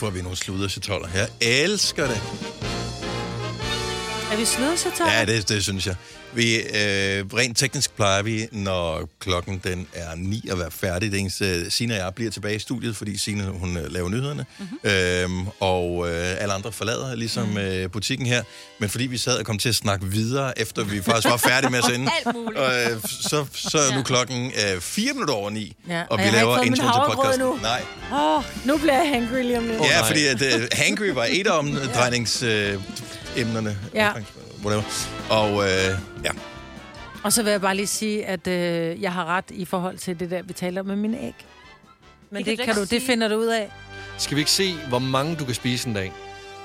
får vi nogle sluderchatoller? Jeg elsker det. Er vi slået så tøj? Ja, det, det synes jeg. Vi, øh, rent teknisk plejer vi, når klokken den er 9 at være færdig. Det eneste, Sina og jeg bliver tilbage i studiet, fordi Sina hun øh, laver nyhederne. Mm-hmm. Øhm, og øh, alle andre forlader ligesom mm. øh, butikken her. Men fordi vi sad og kom til at snakke videre, efter vi faktisk var færdige med at sende, muligt. øh, så, så er nu klokken øh, 4 minutter over 9, Ja, og og vi laver intro til podcasten. endnu. Nej. Åh, oh, nu bliver jeg hangry lige om lidt. Ja, nej. fordi at, uh, hangry var et af omdrejningsemnerne. Uh, emnerne. Ja. Whatever. Og uh, ja, Og så vil jeg bare lige sige, at øh, jeg har ret i forhold til det der, vi taler om med mine æg. Men Det det, kan kan du, det finder du ud af. Skal vi ikke se, hvor mange du kan spise en dag?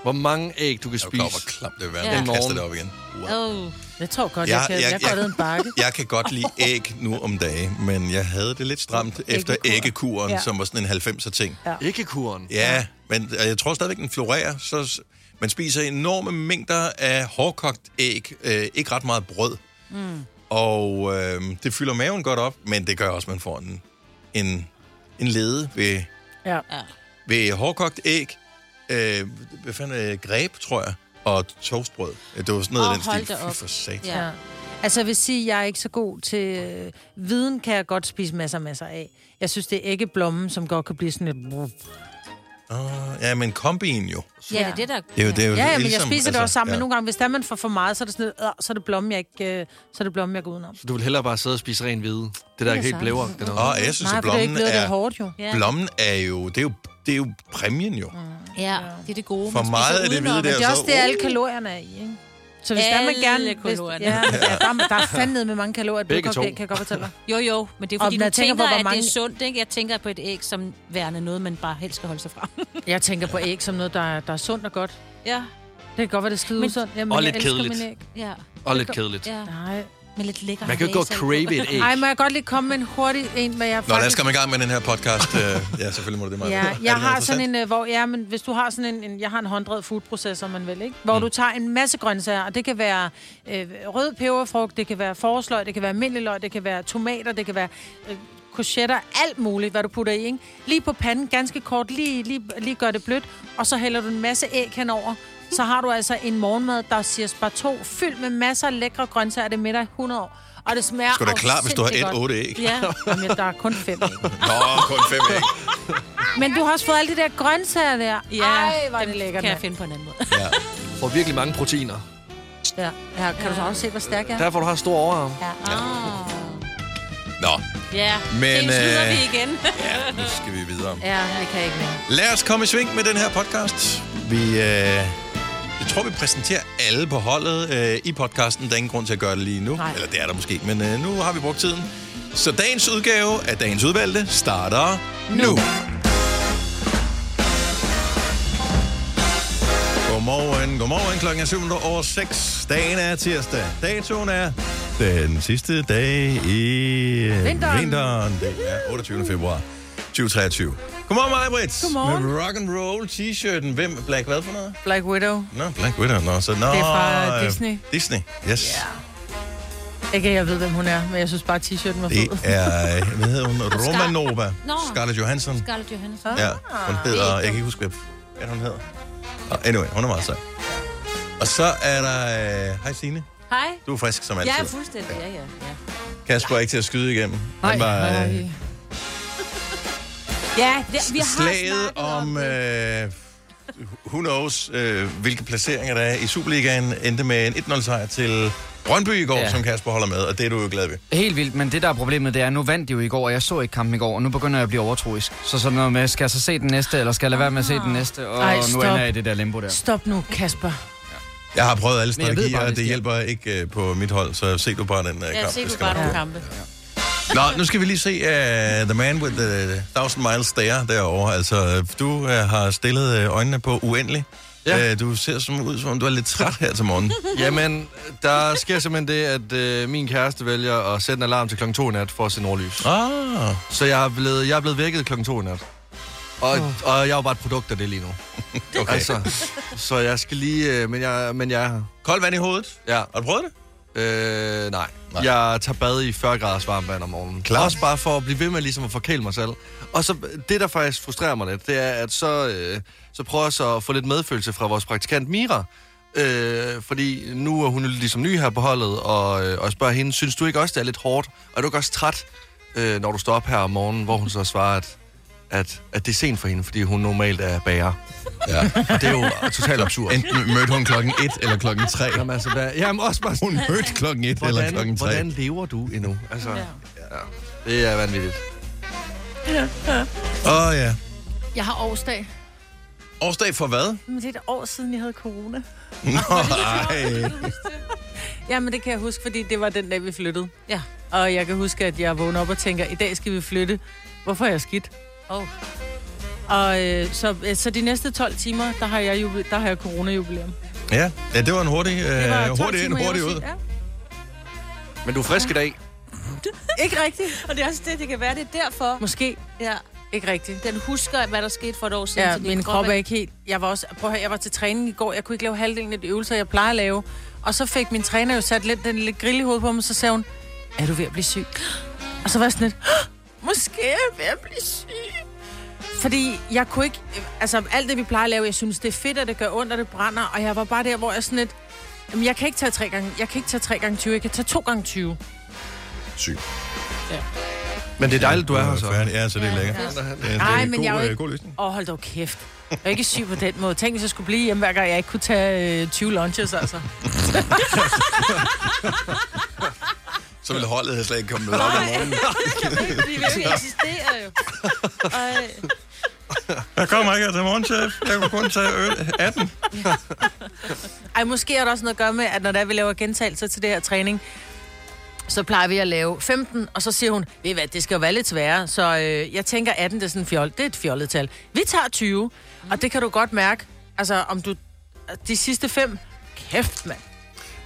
Hvor mange æg du kan jeg er klar, hvor spise? klamt det vil være, Ja. når jeg kaster det op igen. Wow. Oh. Jeg tror godt, Ja, jeg kan. ja, Jeg ja. går ned en bakke. Jeg kan godt lide æg nu om dagen, men jeg havde det lidt stramt efter Æggekur. æggekuren, ja. Ja. som var sådan en 90'er ting. Æggekuren. Ja, men øh, jeg tror stadigvæk, den florerer. Så man spiser enorme mængder af hårdkogt æg, øh, ikke ret meget brød. Mm. Og øh, det fylder maven godt op, men det gør også, at man får en, en, en lede ved, Ja. Ja. ved hårdkogt æg. Øh, hvad fanden er det? Greb, tror jeg. Og toastbrød. Det var sådan noget af den stil. Fy op. for satan. Ja. Altså, jeg vil sige, at jeg er ikke så god til... Øh, viden kan jeg godt spise masser og masser af. Jeg synes, det er ikke blommen, som godt kan blive sådan lidt... Oh, ja, men kombien jo. Ja, det er det, der... Det er jo, det er jo Ja, ja, men jeg ligesom- spiser det også sammen. Men ja. nogle gange, hvis der man får for meget, så er det sådan lidt, øh, så er det blommen, jeg ikke, øh, så er det blommen, jeg går udenom. Så du vil hellere bare sidde og spise ren hvide. Det der er er ikke helt blæver. Det noget. Og jeg synes, Nej, at for det er ikke blommen det er, hårdt, jo. Ja. blommen er jo, det er jo, det er jo præmien jo. Mm. ja, det er det gode. For meget af det hvide Men der, det er så- også det, alle kalorierne er i, ikke? Så hvis der man gerne... Hvis, ja, ja der, der er fandme med mange kalorier. i et Begge kan jeg godt fortælle dig. Jo, jo, men det er Og fordi, når du tænker på, hvor at mange- det er sundt, ikke? Jeg tænker på et æg som værende noget, man bare helst skal holde sig fra. Jeg tænker på æg som noget, der, er- der er sundt og godt. ja, Det kan godt være, det er skide Men- usundt. Jamen, Og jeg lidt elsker kedeligt. mine æg. ja, Og lidt kedeligt. ja. Nej. Med lidt lækker Man kan jo på. crave et æg. Ej, må jeg godt lige komme med en hurtig en, hvad jeg Nå, lad os faktisk... komme i gang med den her podcast. Øh, ja, selvfølgelig må du det meget. Ja, det jeg har sådan en, øh, hvor, ja, men hvis du har sådan en, en jeg har en hånddrevet foodprocessor, man vil, ikke? Hvor mm. du tager en masse grøntsager, og det kan være øh, rød peberfrugt, det kan være forsløg, det kan være almindelig løg, det kan være tomater, det kan være øh, courgetter, alt muligt, hvad du putter i, ikke? Lige på panden, ganske kort, lige, lige, lige gør det blødt, og så hælder du en masse æg henover. Så har du altså en morgenmad, der siger bare to, fyldt med masser af lækre grøntsager, det er middag 100 år. Og det smager Sgu da klar, hvis du har et godt. otte æg. Ja, Jamen, der er kun fem æg. Nå, kun fem æg. Men du har også fået alle de der grøntsager der. ja. Ej, er det lækkert. kan jeg finde på en anden måde. Ja. Får virkelig mange proteiner. Ja. ja, kan du så også se, hvor stærk jeg er? Derfor du har stor overarm. Ja. Ah. Nå, Ja, Men, det slutter øh, vi igen. ja, nu skal vi videre. ja, det kan ikke mere. Lad os komme i sving med den her podcast. Vi, øh, jeg tror, vi præsenterer alle på holdet øh, i podcasten. Der er ingen grund til at gøre det lige nu. Nej. Eller det er der måske, men øh, nu har vi brugt tiden. Så dagens udgave af dagens udvalgte starter nu. nu. Godmorgen, godmorgen. Klokken er 7 over 6. Dagen er tirsdag. Datoen er den sidste dag i øh, Vinteren. vinteren. Det er 28. februar 2023. Godmorgen, mig, Britt. Godmorgen. Med rock and roll t-shirten. Hvem? Black hvad for noget? Black Widow. Nå, Black Widow. Nå, så, nå, Det er fra øh, Disney. Disney, yes. Ikke, at jeg ved, hvem hun er, men jeg synes bare, t-shirten var fed. Det er, øh, hvad hedder hun? Romanova. Nå. Scarlett Johansson. Scarlett Johansson. Ah. Ja, hun hedder, jeg kan ikke huske, hvad hvad hun hedder. Anyway, hun er meget sej. Og så er der... øh, Hej Signe. Hej. Du er frisk som altid. Ja, fuldstændig. Ja, ja, ja. Kasper er ikke til at skyde igennem. Han var øh. Ja, det, vi har slaget om... det. Øh, who knows, øh, hvilke placeringer der er i Superligaen. Endte med en 1-0 sejr til Brøndby i går, ja. Ja. som Kasper holder med, og det er du jo glad ved. Helt vildt, men det der er problemet, det er, at nu vandt de jo i går, og jeg så ikke kampen i går, og nu begynder jeg at blive overtroisk. Så sådan noget med, skal jeg så se den næste, eller skal jeg lade være med at se den næste? Og Ej, nu stop. ender jeg i det der limbo der. Stop nu, Kasper. Jeg har prøvet alle strategier, og det hjælper ikke øh, på mit hold, så se du bare den Ja, kamp. se Det du bare nogle kampe. Nå, nu skal vi lige se uh, The Man with the Thousand Miles Stare derovre. Altså, du uh, har stillet uh, øjnene på uendelig. Ja. Uh, du ser som ud, som om du er lidt træt her til morgen. Jamen, der sker simpelthen det, at øh, min kæreste vælger at sætte en alarm til klokken 2 i nat for at se nordlys. ah, Så jeg er blevet, jeg er blevet vækket klokken 2 i nat. Og, og jeg er jo bare et produkt af det lige nu. okay. Altså, så jeg skal lige... Øh, men, jeg, men jeg er her. Koldt vand i hovedet. Ja. Har du prøvet det? Øh, nej. Nej. Jeg tager bad i 40 graders varmt vand om morgenen. Klart. Også bare for at blive ved med ligesom at forkæle mig selv. Og så det, der faktisk frustrerer mig lidt, det er, at så, øh, så prøv også at få lidt medfølelse fra vores praktikant Mira. Øh, fordi nu er hun ligesom ny her på holdet, og, øh, og jeg spørger hende, synes du ikke også, det er lidt hårdt? Og er du ikke også træt, øh, når du står op her om morgenen, hvor hun så svarer, at, at, at det er sent for hende, fordi hun normalt er bager. Ja. Og det er jo totalt absurd. Enten mødte hun klokken 1 eller klokken 3. Jamen, altså, hvad, jamen også bare Hun mødte klokken 1 eller klokken 3. hvordan lever du endnu? Altså, Ja. ja. Det er vanvittigt. Åh oh, ja. Jeg har årsdag. Årsdag for hvad? Men det er et år siden, jeg havde corona. Nå, ej. Ja, men det kan jeg huske, fordi det var den dag, vi flyttede. Ja. Og jeg kan huske, at jeg vågner op og tænker, i dag skal vi flytte. Hvorfor er jeg skidt? Oh. Og øh, så, øh, så de næste 12 timer, der har jeg, jubi- der har jeg corona-jubilæum. Ja, ja, det var en hurtig, Det var øh, 12 hurtig ind, hurtig ud. sige. Men du er frisk i dag. Ja. Ikke rigtigt. Og det er også det, det kan være, det er derfor. Måske Ja. ikke rigtigt. Den husker, hvad der skete for et år siden. Ja, min krop er ikke helt... Jeg var også... Prøv at høre, jeg var til træning i går. Jeg kunne ikke lave halvdelen af de øvelser, jeg plejer at lave. Og så fik min træner jo sat lidt, den lidt grill i hovedet på mig, så sagde hun, er du ved at blive syg? Og så var jeg sådan lidt, måske er jeg ved at blive syg. Fordi jeg kunne ikke... Altså, alt det, vi plejer at lave, jeg synes, det er fedt, at det gør ondt, og det brænder. Og jeg var bare der, hvor jeg sådan lidt... Jamen, jeg kan ikke tage tre gange, jeg kan ikke tage tre gange 20, jeg kan tage to gange 20. Syg. Men det er dejligt, du er her så. Ja, så det er lækkert. Det er, det er Ej, en men god, jeg er jo øh, ikke- god løsning. Åh, oh, hold dog kæft. Jeg er ikke syg på den måde. Tænk, hvis jeg skulle blive hjemme, hver gang jeg ikke kunne tage øh, 20 lunches, altså. Så ville holdet slet ikke komme med op om morgenen. De vil jo ikke eksistere jo. Ej. Jeg kommer ikke til morgenchef. Jeg kunne kun tage øl 18. Ej, måske er der også noget at gøre med, at når der vi laver gentagelser til det her træning, så plejer vi at lave 15, og så siger hun, ved I hvad, det skal jo være lidt sværere, så øh, jeg tænker 18, det er sådan en fjol, det er et fjollet tal. Vi tager 20, og det kan du godt mærke, altså om du, de sidste fem, kæft mand.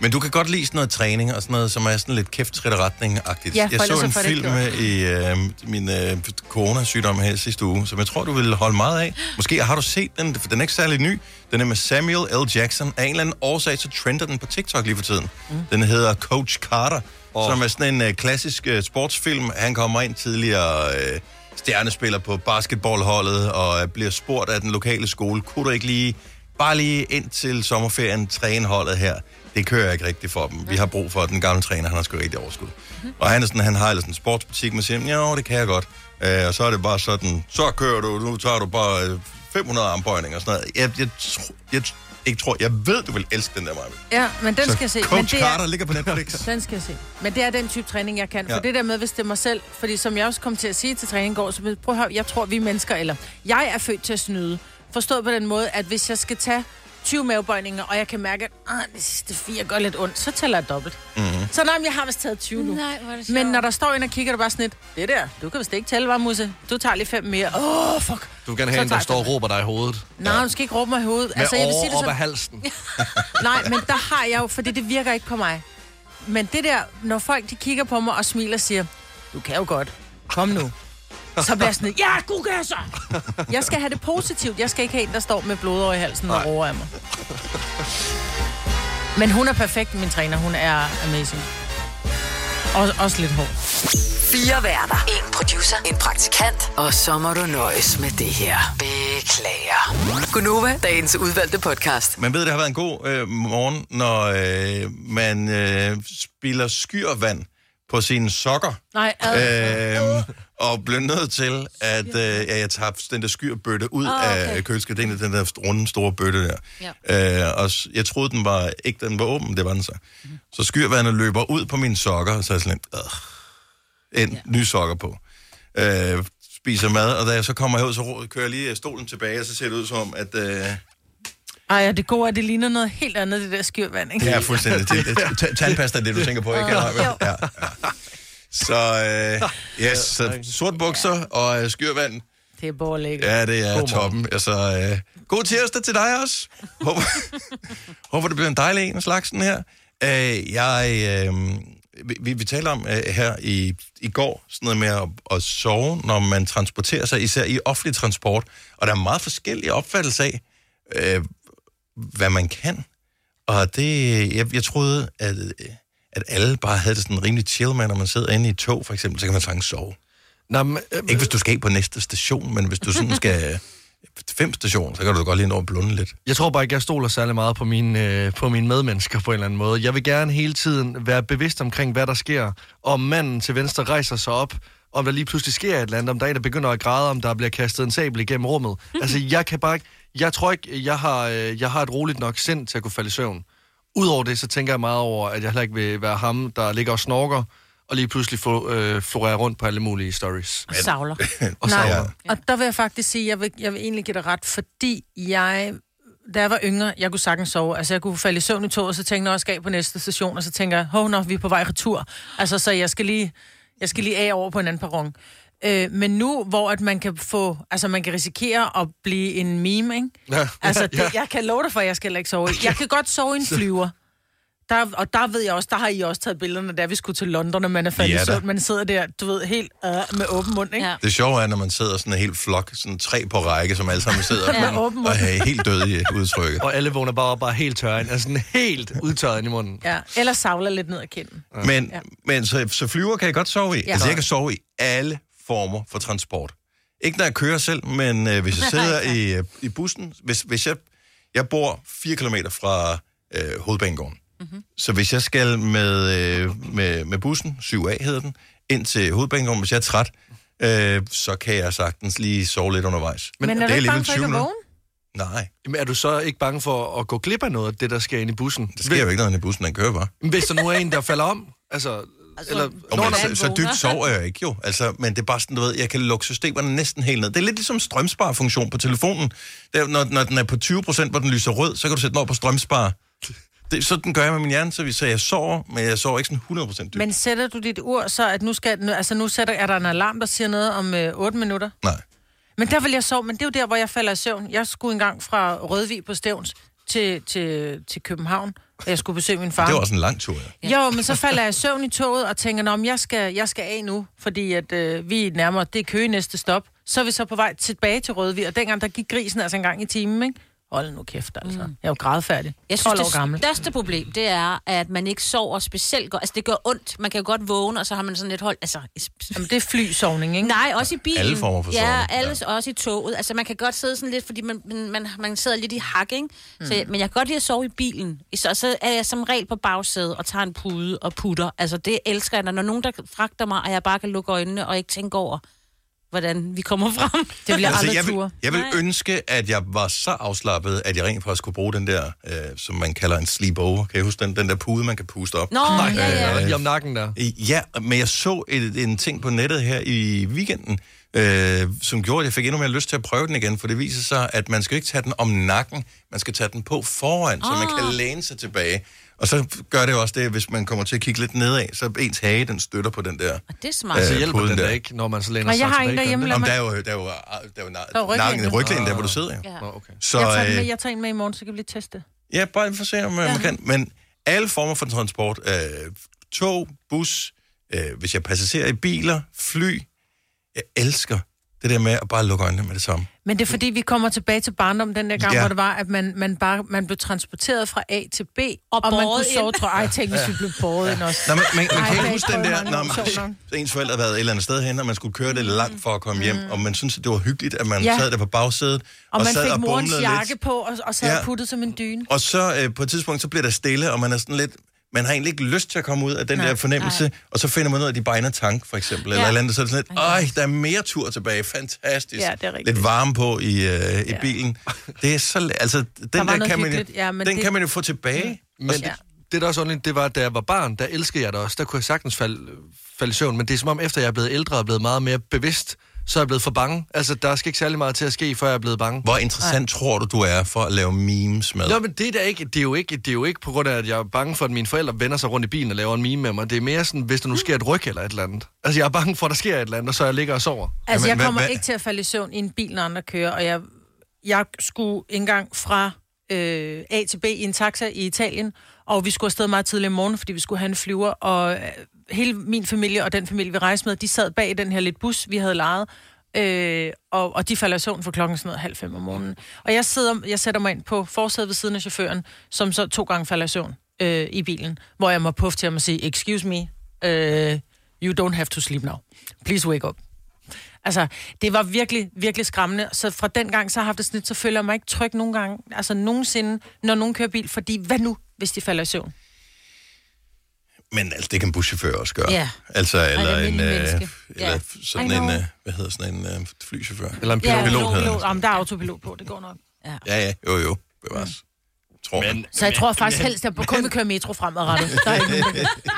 Men du kan godt lide sådan noget træning og sådan noget, som er sådan lidt kæft retning-agtigt. Ja, for jeg så så en det ikke film med i øh, min øh, coronasygdom her sidste uge, som jeg tror, du ville holde meget af. Måske har du set den, for den er ikke særlig ny. Den er med Samuel L. Jackson. Af en eller anden årsag, så trender den på TikTok lige for tiden. Mm. Den hedder Coach Carter, oh. som er sådan en øh, klassisk øh, sportsfilm. Han kommer ind tidligere... Øh, stjernespiller på basketballholdet og øh, bliver spurgt af den lokale skole, kunne du ikke lige, bare lige ind til sommerferien, træne holdet her? Det kører ikke rigtigt for dem. Vi har brug for den gamle træner, han har sgu rigtig overskud. Mm-hmm. Og han, er sådan, han har ellers en sportsbutik, man siger, ja, det kan jeg godt. Øh, og så er det bare sådan, så kører du, nu tager du bare øh, 500 armbøjninger og sådan noget. Jeg, jeg, tro, jeg, ikke tror, jeg ved, du vil elske den der, Maja. Ja, men den Så skal jeg se. men Coach det er, Carter ligger på Netflix. Den skal jeg se. Men det er den type træning, jeg kan. For Ja. det der med, hvis det er mig selv, fordi som jeg også kom til at sige til træning går, så prøv at høre, jeg tror, vi er mennesker, eller jeg er født til at snyde. Forstået på den måde, at hvis jeg skal tage 20 mavebøjninger, og jeg kan mærke, at ah, de sidste fire gør lidt ondt, så tæller jeg dobbelt. Mhm. Mm-hmm. Så nej, men jeg har vist taget 20 nu. Nej, hvor er det Men når der står en og kigger, der bare sådan lidt, det der, du kan vist ikke tælle, var Musse? Du tager lige fem mere. Åh, oh, fuck. Du Så have en, der jeg står og råber dig i hovedet. Nej, du skal ikke råbe mig i hovedet. Med Altså, jeg vil sige over det op sådan, ad halsen. Nej, men der har jeg jo, fordi det virker ikke på mig. Men det der, når folk de kigger på mig og smiler og siger, du kan jo godt, kom nu. Så bliver jeg sådan, ja, god jeg så. Jeg skal have det positivt. Jeg skal ikke have en, der står med blod over i halsen og råber af mig. Men hun er perfekt, min træner. Hun er amazing. Og, også lidt hård. Fire værter. En producer. En praktikant. Og så må du nøjes med det her. Beklager. Gunova, dagens udvalgte podcast. Man ved, det har været en god øh, morgen, når øh, man øh, spiller skyrvand på sine sokker. Nej, ad. Øh, og blev nødt til, at øh, ja, jeg tager den der skyrbøtte ud Ah, oh, okay. af køleskabet, den der runde store bøtte der. Ja. Øh, og jeg troede, den var ikke den var åben, det var den så. Mm. Så skyrvandet løber ud på mine sokker, og så er jeg sådan lidt, øh, en ja. nye sokker på. Øh, spiser mad, og da jeg så kommer herud, så kører jeg lige stolen tilbage, og så ser det ud som om, at... Øh, Ej, og det gode er, at det ligner noget helt andet, det der skyrvand, ikke? Ja, fuldstændig. Tandpasta er det, du tænker på, ikke? Jo. Ja, ja. ja. Så, øh, yes, så sort bukser og øh, skyrvand. Det er borlægget. Ja, det er God toppen. Altså, øh, god tirsdag til dig også. Håber, håber det bliver en dejlig en af slagsen her. Øh, jeg, øh, vi- vi, taler om øh, her i, i går, sådan noget med at, at sove, når man transporterer sig, især i offentlig transport. Og der er meget forskellige opfattelser af, øh, hvad man kan. Og det, jeg, jeg troede, at, at alle bare havde det sådan rimelig chill med, når man sidder inde i et tog, for eksempel, så kan man sagtens sove. Nå, men, øh, Ikke hvis du skal på næste station, men hvis du sådan skal fem stationer, så kan du da godt lige nå at blunde lidt. Jeg tror bare ikke, jeg stoler særlig meget på mine, øh, på mine medmennesker på en eller anden måde. Jeg vil gerne hele tiden være bevidst omkring, hvad der sker. Om manden til venstre rejser sig op, om der lige pludselig sker et eller andet, om der er en, der begynder at græde, om der bliver kastet en sabel igennem rummet. Altså, jeg kan bare ikke... Jeg tror ikke, jeg har, øh, jeg har et roligt nok sind til at kunne falde i søvn. Udover det, så tænker jeg meget over, at jeg heller ikke vil være ham, der ligger og snorker, og lige pludselig få, øh, florerer rundt på alle mulige stories. Og savler. Og Nej, savler. og der vil jeg faktisk sige, jeg vil, jeg vil egentlig give dig ret, fordi jeg, da jeg var yngre, jeg kunne sagtens sove. Altså, jeg kunne falde i søvn i toget, og så tænkte jeg også af på næste station, og så tænker jeg, hov, nå, vi er på vej retur. Altså, så jeg skal lige, jeg skal lige af over på en anden perron. Øh, men nu, hvor at man kan få, altså man kan risikere at blive en meme, ikke? Ja. Altså, det, Ja. jeg kan love dig for, at jeg skal ikke sove. Jeg kan godt sove i en flyver. Der, og der ved jeg også, der har I også taget billederne, da vi skulle til London, og man er faldet Ja, søvn. Man sidder der, du ved, helt øh, med åben mund, ikke? Ja. Det sjove er, når man sidder sådan en helt flok, sådan tre på række, som alle sammen sidder Med åben mund. og er helt døde i udtrykket. Og alle vågner bare, bare helt tørre, altså sådan helt udtørret i munden. Ja, eller savler lidt ned ad kinden. Men, Ja. men så, så flyver kan jeg godt sove i. Ja. Altså, jeg kan sove i alle former for transport. Ikke når jeg kører selv, men øh, hvis jeg sidder i, øh, i bussen. Hvis, hvis jeg, jeg bor 4 km fra øh, hovedbanegården. Mm-hmm. Så hvis jeg skal med, øh, med, med bussen, 7A hedder den, ind til hovedbanegården, hvis jeg er træt, øh, så kan jeg sagtens lige sove lidt undervejs. Men, men er det du er ikke bange alligevel for ikke 20 at minutter. vågne? Nej, Jamen, er du så ikke bange for at gå glip af noget af det, der sker inde i bussen? det sker jo ikke noget i bussen, den kører bare. Hvis der nu er en, der falder om, altså... Altså, eller, Når men, så, så dybt sover jeg ikke jo. Altså, men det er bare sådan, du ved, jeg kan lukke systemerne næsten helt ned. Det er lidt ligesom strømsparfunktion på telefonen. Det er, når, når den er på 20%, hvor den lyser rød, så kan du sætte den over på strømspar. Det, sådan gør jeg med min hjerne, så, vi, så jeg sover, men jeg sover ikke sådan 100% dybt. Men sætter du dit ur, så at nu skal, altså nu sætter, er der en alarm, der siger noget om øh, 8 minutter? Nej. Men der vil jeg sove, men det er jo der, hvor jeg falder i søvn. Jeg skulle engang fra Rødvig på Stævns til, til, til København, jeg skulle besøge min far. Det var også en lang tur, ja. Jo, men så falder jeg i søvn i toget og tænker, men jeg skal, jeg skal af nu, fordi at, øh, vi er nærmere, det er næste stop. Så er vi så på vej tilbage til Rødvig, og dengang der gik grisen altså en gang i timen, ikke? Hold nu kæft, altså. Mm. Jeg er jo grædfærdig. Jeg 12 synes, år det gammel. største problem, det er, at man ikke sover specielt godt. Altså, det gør ondt. Man kan jo godt vågne, og så har man sådan lidt hold... Altså, Jamen, det er flysovning, ikke? nej, også i bilen. Alle former for Ja, sovning, alle, ja. også i toget. Altså, man kan godt sidde sådan lidt, fordi man, man, man, man sidder lidt i hak, ikke? Så, jeg- men jeg kan godt lide at sove i bilen. Så, så er jeg som regel på bagsædet og tager en pude og putter. Altså, det elsker jeg, når nogen, der fragter mig, og jeg bare kan lukke øjnene og ikke tænke over, hvordan vi kommer frem. Det vil jeg Altså, aldrig jeg vil, ture. jeg vil Nej. ønske, at jeg var så afslappet, at jeg rent faktisk kunne bruge den der, øh, som man kalder en sleepover. Kan I huske den, den der pude, man kan puste op? Nå, ja, ja. Øh, om nakken der. Ja, men jeg så et, en ting på nettet her i weekenden, øh, som gjorde, at jeg fik endnu mere lyst til at prøve den igen, for det viser sig, at man skal ikke tage den om nakken, man skal tage den på foran, så man kan læne sig tilbage. Og så gør det jo også det, hvis man kommer til at kigge lidt nedad, så ens hage, den støtter på den der. Det er smart. Øh, Så hjælper den der der. ikke, når man så læner Nej, sig jeg har tilbage. en derhjemme, lad den Jamen, mig- der er jo, der er jo, der er jo, Der er nakken, ryglænen, der hvor du sidder, jo. Ja. Nå, okay. Så, Jeg tager, med, øh, jeg tager en med i morgen, så kan vi lige teste. Ja, bare for at se, om ja. man kan. Men alle former for transport, øh, tog, bus, øh, hvis jeg passagerer i biler, fly, jeg elsker det der med at bare lukke øjnene med det samme. Men det er fordi, vi kommer tilbage til barndom den der gang, Ja. hvor det var, at man, man, bare, man blev transporteret fra A til B, og, og man båret kunne sove, ind. tror jeg, tænk, hvis vi blev båret ind også. Nå, man, man, man Ej, kan ikke huske den der, når år, man, ens forældre havde været et eller andet sted hen, og man skulle køre det langt for at komme hjem, og man synes det var hyggeligt, at man Ja. sad der på bagsædet, Og, man sad fik og morens jakke lidt. på, og, og sad Ja. ja. puttet som en dyne. Og så øh, på et tidspunkt, så bliver der stille, og man er sådan lidt... Man har egentlig ikke lyst til at komme ud af den Nej, der fornemmelse, nej. og så finder man ud af, at de bare tank, for eksempel, eller Ja. et eller andet, så er det sådan lidt, øj, der er mere tur tilbage, fantastisk. Ja, det er rigtigt. Lidt varme på i, øh, i Ja. bilen. Det er så... Altså, den der noget kan man, jo- ja, men den det- kan man jo få tilbage. Men Ja. det, det, der også ordentligt, det var, da jeg var barn, der elskede jeg det også. Der kunne jeg sagtens falde, falde i søvn. Men det er som om, efter jeg er blevet ældre og blevet meget mere bevidst, så er jeg blevet for bange. Altså, der skal ikke særlig meget til at ske, før jeg er blevet bange. Hvor interessant tror du, du er for at lave memes med? Nå, men det er, da ikke, det, er jo ikke, det er jo ikke på grund af, at jeg er bange for, at mine forældre vender sig rundt i bilen og laver en meme med mig. Det er mere sådan, hvis der nu sker et ryg eller et eller andet. Altså, jeg er bange for, at der sker et eller andet, og så jeg ligger og sover. Altså, Jamen, jeg hvad- kommer hvad- ikke til at falde i søvn i en bil, når andre kører, og jeg, jeg skulle engang fra øh, A til B i en taxa i Italien, og vi skulle afsted meget tidligt om morgenen, fordi vi skulle have en flyver, og øh, hele min familie og den familie, vi rejste med, de sad bag i den her lidt bus, vi havde lejet, øh, og, og de falder i søvn for klokken sådan noget halv fem om morgenen. Og jeg, sidder, jeg sætter mig ind på forsædet ved siden af chaufføren, som så to gange falder i søvn øh, i bilen, hvor jeg må puffe til ham og sige, excuse me, øh, you don't have to sleep now. Please wake up. Altså, det var virkelig, virkelig skræmmende. Så fra den gang, så har jeg haft det sådan lidt, så føler jeg mig ikke tryg nogen gange, altså nogensinde, når nogen kører bil, fordi hvad nu, hvis de falder i søvn? Men altså, det kan en buschauffør også gøre. Ja. Altså, eller en, almindelig øh, eller Ja. sådan en, øh, hvad hedder sådan en øh, flychauffør? Eller en pilot. Ja, pilot pilot, pilot. det. Jamen, der er autopilot på, det går nok. Ja, ja, jo, jo. Bevares. Tror men, Så jeg tror faktisk helst, at jeg kun vil køre metro fremadrettet.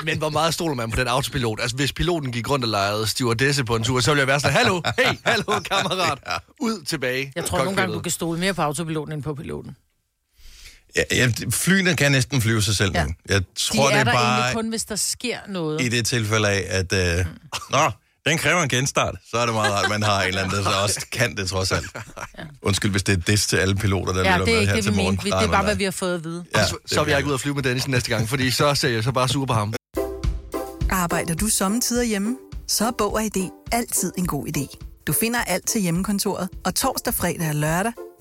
Men hvor meget stoler man på den autopilot? Altså, hvis piloten gik rundt og legede stewardesse på en tur, så ville jeg være sådan, hallo, hey, hallo, kammerat, ud tilbage. Jeg tror nogle gange, du kan stole mere på autopiloten end på piloten. Ja, ja, flyene kan næsten flyve sig selv Ja. nu. Jeg De tror, er det der er bare egentlig kun, hvis der sker noget. i det tilfælde af, at... Øh, nå, den kræver en genstart. Så er det meget rart, at man har en eller anden, der så også kan det trods alt. Undskyld, hvis det er det til alle piloter, der Ja, lytter det er med ikke her det, til vi morgen. mente. Vi- Nej, Det er nej, bare, nej. hvad vi har fået at vide. Ja, så, så vil jeg ikke ud og flyve med Dennis næste gang, fordi så ser jeg så bare sur på ham. Arbejder du sommetider hjemme? Så er Bog og ID altid en god idé. Du finder alt til hjemmekontoret, og torsdag, fredag og lørdag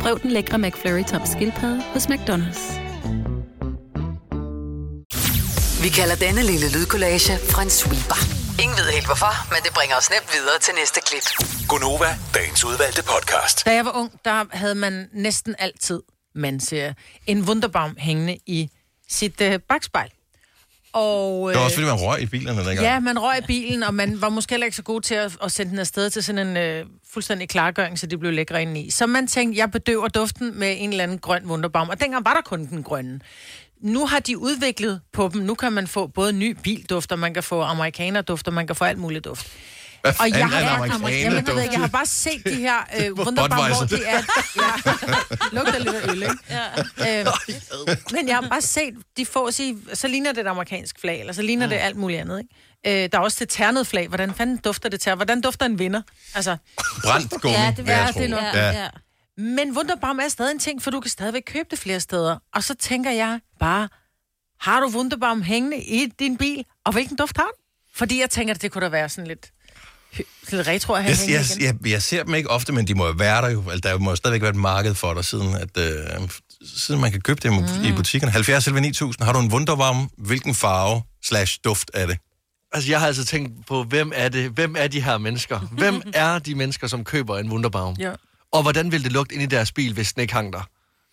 Prøv den lækre McFlurry tom skildpadde hos McDonald's. Vi kalder denne lille lydkollage en sweeper. Ingen ved helt hvorfor, men det bringer os nemt videre til næste klip. Gonova, dagens udvalgte podcast. Da jeg var ung, der havde man næsten altid, man siger, en Wunderbaum hængende i sit øh, bagspejl. Og, Det var også, fordi man røg i bilerne dengang. Ja, man røg i bilen, og man var måske heller ikke så god til at, at sende den afsted til sådan en øh, fuldstændig klargøring, så de blev lækre indeni. Så man tænkte, jeg bedøver duften med en eller anden grøn Wunderbaum, og dengang var der kun den grønne. Nu har de udviklet på dem. Nu kan man få både ny bildufter, man kan få amerikanerdufter, man kan få alt muligt duft. Hvad Og jeg er har, en jamen, jeg, ved, ikke, jeg har bare set de her øh, Wunderbaum, hvor det er... Ja, lugter lidt af øl, ikke? Ja. Øh, men jeg har bare set, de får sige, så ligner det et amerikansk flag, eller så ligner det alt muligt andet, ikke? Øh, der er også det ternede flag. Hvordan fanden dufter det til? Hvordan dufter en vinder? Altså, Brændt gummi, Ja, det vil jeg er tro. det nok. Ja. Ja. men Wunderbaum er stadig en ting, for du kan stadigvæk købe det flere steder. Og så tænker jeg bare, har du Wunderbaum hængende i din bil, og hvilken duft har du? Fordi jeg tænker, at det kunne da være sådan lidt, lidt retro at have Jeg, jeg, igen. jeg, jeg ser dem ikke ofte, men de må jo være der jo. Altså, der må jo stadigvæk være et marked for dig, siden, at, øh, siden man kan købe dem mm. i butikkerne. 70 eller 9000. Har du en Wunderbaum? Hvilken farve slash duft er det? Altså, jeg har altså tænkt på, hvem er det? Hvem er de her mennesker? Hvem er de mennesker, som køber en Wunderbaum? Ja. Og hvordan ville det lugte ind i deres bil, hvis den ikke hang der?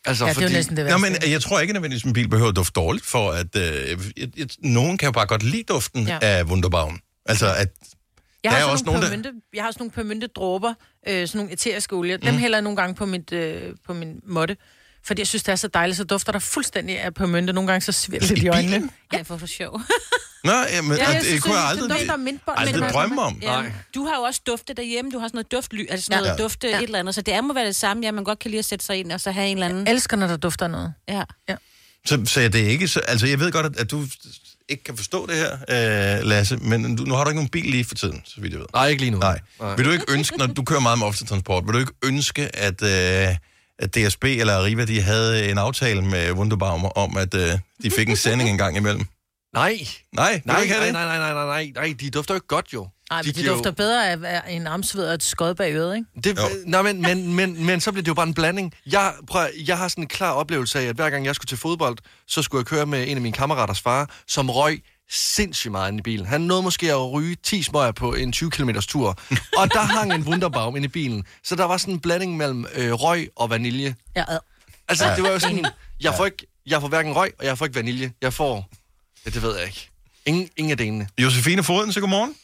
Altså, Ja, det er næsten det Nå, men jeg tror ikke nødvendigvis, at en bil behøver at dufte dårligt, for at øh, jeg, jeg, nogen kan jo bare godt lide duften ja. af Wunderbaum. Altså, at Jeg Der har, er også nogle nogen, der- permynte, jeg har sådan nogle permynte dråber, øh, sådan nogle eteriske olier. Dem Mm. hælder jeg nogle gange på, mit, øh, på min måtte. Fordi jeg synes, det er så dejligt, så dufter der fuldstændig af permynte. Nogle gange så sviger det lidt i øjnene. Ej, for for sjov. Nå, jamen, Ja, ja, jeg det, synes, kunne jeg det aldrig, dufter af aldrig Men- drømme om. Ja. Du har jo også duftet derhjemme. Du har sådan noget duftly, altså sådan Ja. noget Ja. dufte et eller andet. Så det er må være det samme, ja, man godt kan lide at sætte sig ind og så have en eller anden... Jeg elsker, når der dufter noget. Ja. ja. Så, så det er ikke så, altså jeg ved godt, at, at du ikke kan forstå det her, øh, Lasse, men du, nu har du ikke nogen bil lige for tiden, så vidt jeg ved. Nej, ikke lige nu. Nej. Nej. Vil du ikke ønske, når du kører meget med offentlig transport, vil du ikke ønske, at, øh, at DSB eller Arriva, de havde en aftale med Wunderbaum om, at øh, de fik en sending en gang imellem? Nej. Nej, Nej, nej, det? nej, nej, nej, nej, nej, de dufter jo ikke godt, jo. Nej, men de, giver jo- dufter bedre af, en armsved og et skod bag øret, ikke? Det, nej, men, men, men, men så bliver det jo bare en blanding. Jeg, prøv, jeg har sådan en klar oplevelse af, at hver gang jeg skulle til fodbold, så skulle jeg køre med en af mine kammeraters far, som røg sindssygt meget inde i bilen. Han nåede måske at ryge 10 smøger på en 20 km tur. Og der hang en Wunderbaum inde i bilen. Så der var sådan en blanding mellem øh, røg og vanilje. Ja, ad. Altså, det var jo sådan, jeg får, ikke, jeg får hverken røg, og jeg får ikke vanilje. Jeg får, ja, det ved jeg ikke. Ingen, ingen af delene. Josefine Foden, så godmorgen.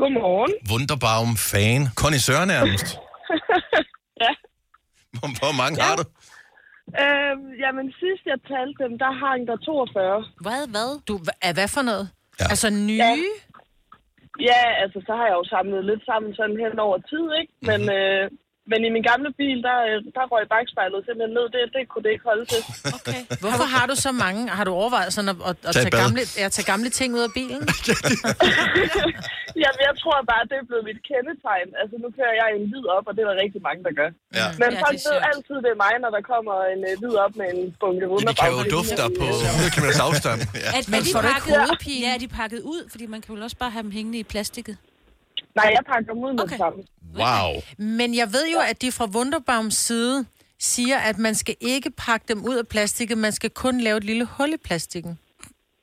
Godmorgen. Wunderbaum-fan. Conny Søren nærmest. ja. Hvor mange har du? Øhm, jamen, sidst jeg talte dem, der hang der 42. Hvad, hvad? Du, er hvad for noget? Ja. Altså nye? Ja. Ja, altså, så har jeg jo samlet lidt sammen sådan hen over tid, ikke? Men, Mhm. øh, men i min gamle bil, der, øh, der røg bagspejlet simpelthen ned. Det, det kunne det ikke holde til. Okay. Hvorfor har du så mange? Har du overvejet sådan at, at, at tage, gamle, ja, tage gamle ting ud af bilen? Jamen, jeg tror bare, det er blevet mit kendetegn. Altså, nu kører jeg en lyd op, og det er der rigtig mange, der gør. Ja. Men Ja, folk ved altid, det er mig, når der kommer en øh, lyd op med en bunke De runder. kan jo dufte på 100 km afstand. Ja. Er, Men de pakket, hovedpine? Ja, er de pakket ud? Fordi man kan vel også bare have dem hængende i plastikket. Nej, jeg pakker dem ud med Okay. det samme. Wow. Men jeg ved jo, at de fra Wunderbaums side siger, at man skal ikke pakke dem ud af plastikket, man skal kun lave et lille hul i plastikken.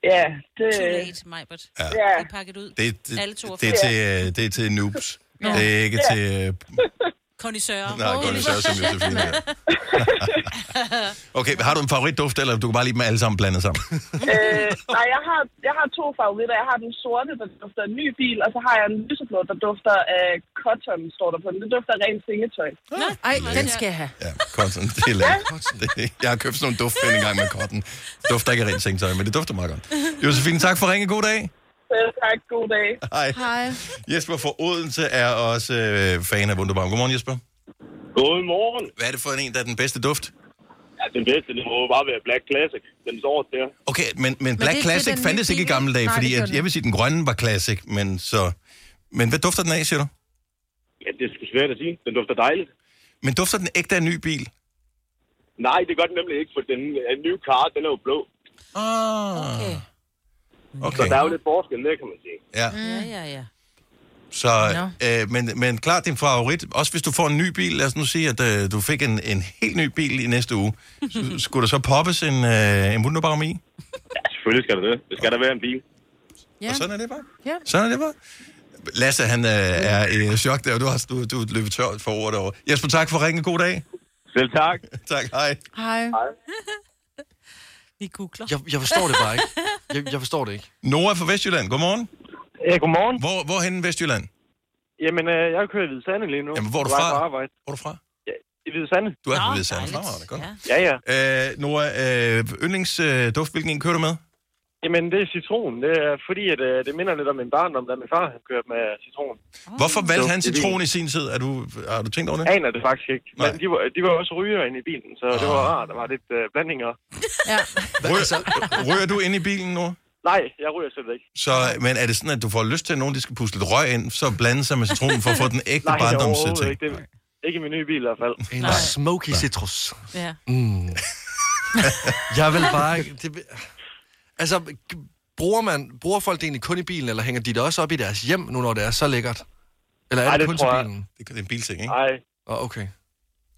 Ja, det... Too late, Majbert. Ja. De Ja, er pakket ud. Det, det, Alle det, 42. er til, øh, det er til noobs. Det er ikke til... Kondisører. Nej, så som Josefine er. Okay, har du en favoritduft, eller du kan bare lide dem alle sammen blandet sammen? øh, nej, jeg har, jeg har to favoritter. Jeg har den sorte, der dufter af en ny bil, og så har jeg en lyseblå, der dufter af cotton, står der på den. Det dufter af rent sengetøj. Ej, den skal jeg have. Ja, cotton, det er lækkert. Jeg har købt sådan nogle duftpen en gang med cotton. Dufter ikke af rent sengetøj, men det dufter meget godt. Josefine, tak for ringe. God dag. Selv tak. God dag. Hej. Hej. Jesper fra Odense er også øh, fan af Wunderbaum. Godmorgen, Jesper. Godmorgen. Hvad er det for en, der er den bedste duft? Ja, den bedste, det må jo bare være Black Classic. Den står der. Okay, men, men Black det er Classic nye fandtes ikke i gamle dage? Nej, fordi det at, jeg vil sige, at den grønne var Classic, men så... Men hvad dufter den af, siger du? Ja, det er sgu svært at sige. Den dufter dejligt. Men dufter den ægte af en ny bil? Nej, det gør den nemlig ikke, for den er ny car, den er jo blå. Ah. Okay. Så Okay, der er jo lidt forskel der, kan man sige. ja. Ja, ja, ja. Så, øh, men, men klart din favorit, også hvis du får en ny bil, lad os nu sige, at øh, du fik en, en helt ny bil i næste uge, så, skulle der så poppes en, øh, en Wunderbaum i? Ja, selvfølgelig skal der det. Det skal der være en bil. Ja. Og sådan er det bare. Ja. Sådan er det bare. Lasse, han øh, er i chok der, og du har du, du er løbet tør for ordet over. Jesper, tak for ringen. God dag. Selv tak. tak, hej. Hej. Vi googler. Jeg, jeg forstår det bare ikke. Jeg, jeg forstår det ikke. Nora fra Vestjylland, godmorgen. Ja, godmorgen. Hvor, hvor hen i Vestjylland? Jamen, øh, jeg kører i Hvide Sande lige nu. Jamen, hvor er du fra? på arbejde. Hvor er du fra? I Hvide Sande. Du er Nå, fra Hvide Sande. Fremragende, godt. Ja, ja. Øh, Nora, øh, yndlingsduft, hvilken en kører du med? Jamen, det er citron. Det er fordi, at øh, det minder lidt om min barndom, da min far han kørte med citron. Hvorfor valgte han citron i sin tid? Er du, har du tænkt over det? Aner det faktisk ikke. Men Nej. de var, de var også ryger inde i bilen, så det var rart. Der var lidt øh, blandinger. Ja. Ryger, ryger du ind i bilen nu? Nej, jeg ryger slet ikke. Så, men er det sådan, at du får lyst til, at nogen de skal puste lidt røg ind, så blande sig med citronen for at få den ægte Nej, barndoms overhovedet ting? ikke. Det, ikke i min nye bil i hvert fald. En smoky citrus. Ja. Mm. jeg vil bare... Det, altså, bruger, man, bruger folk det egentlig kun i bilen, eller hænger de det også op i deres hjem, nu når det er så lækkert? Eller er Ej, det, det kun til jeg. bilen? Det er en bilting, ikke? Nej. Oh, okay.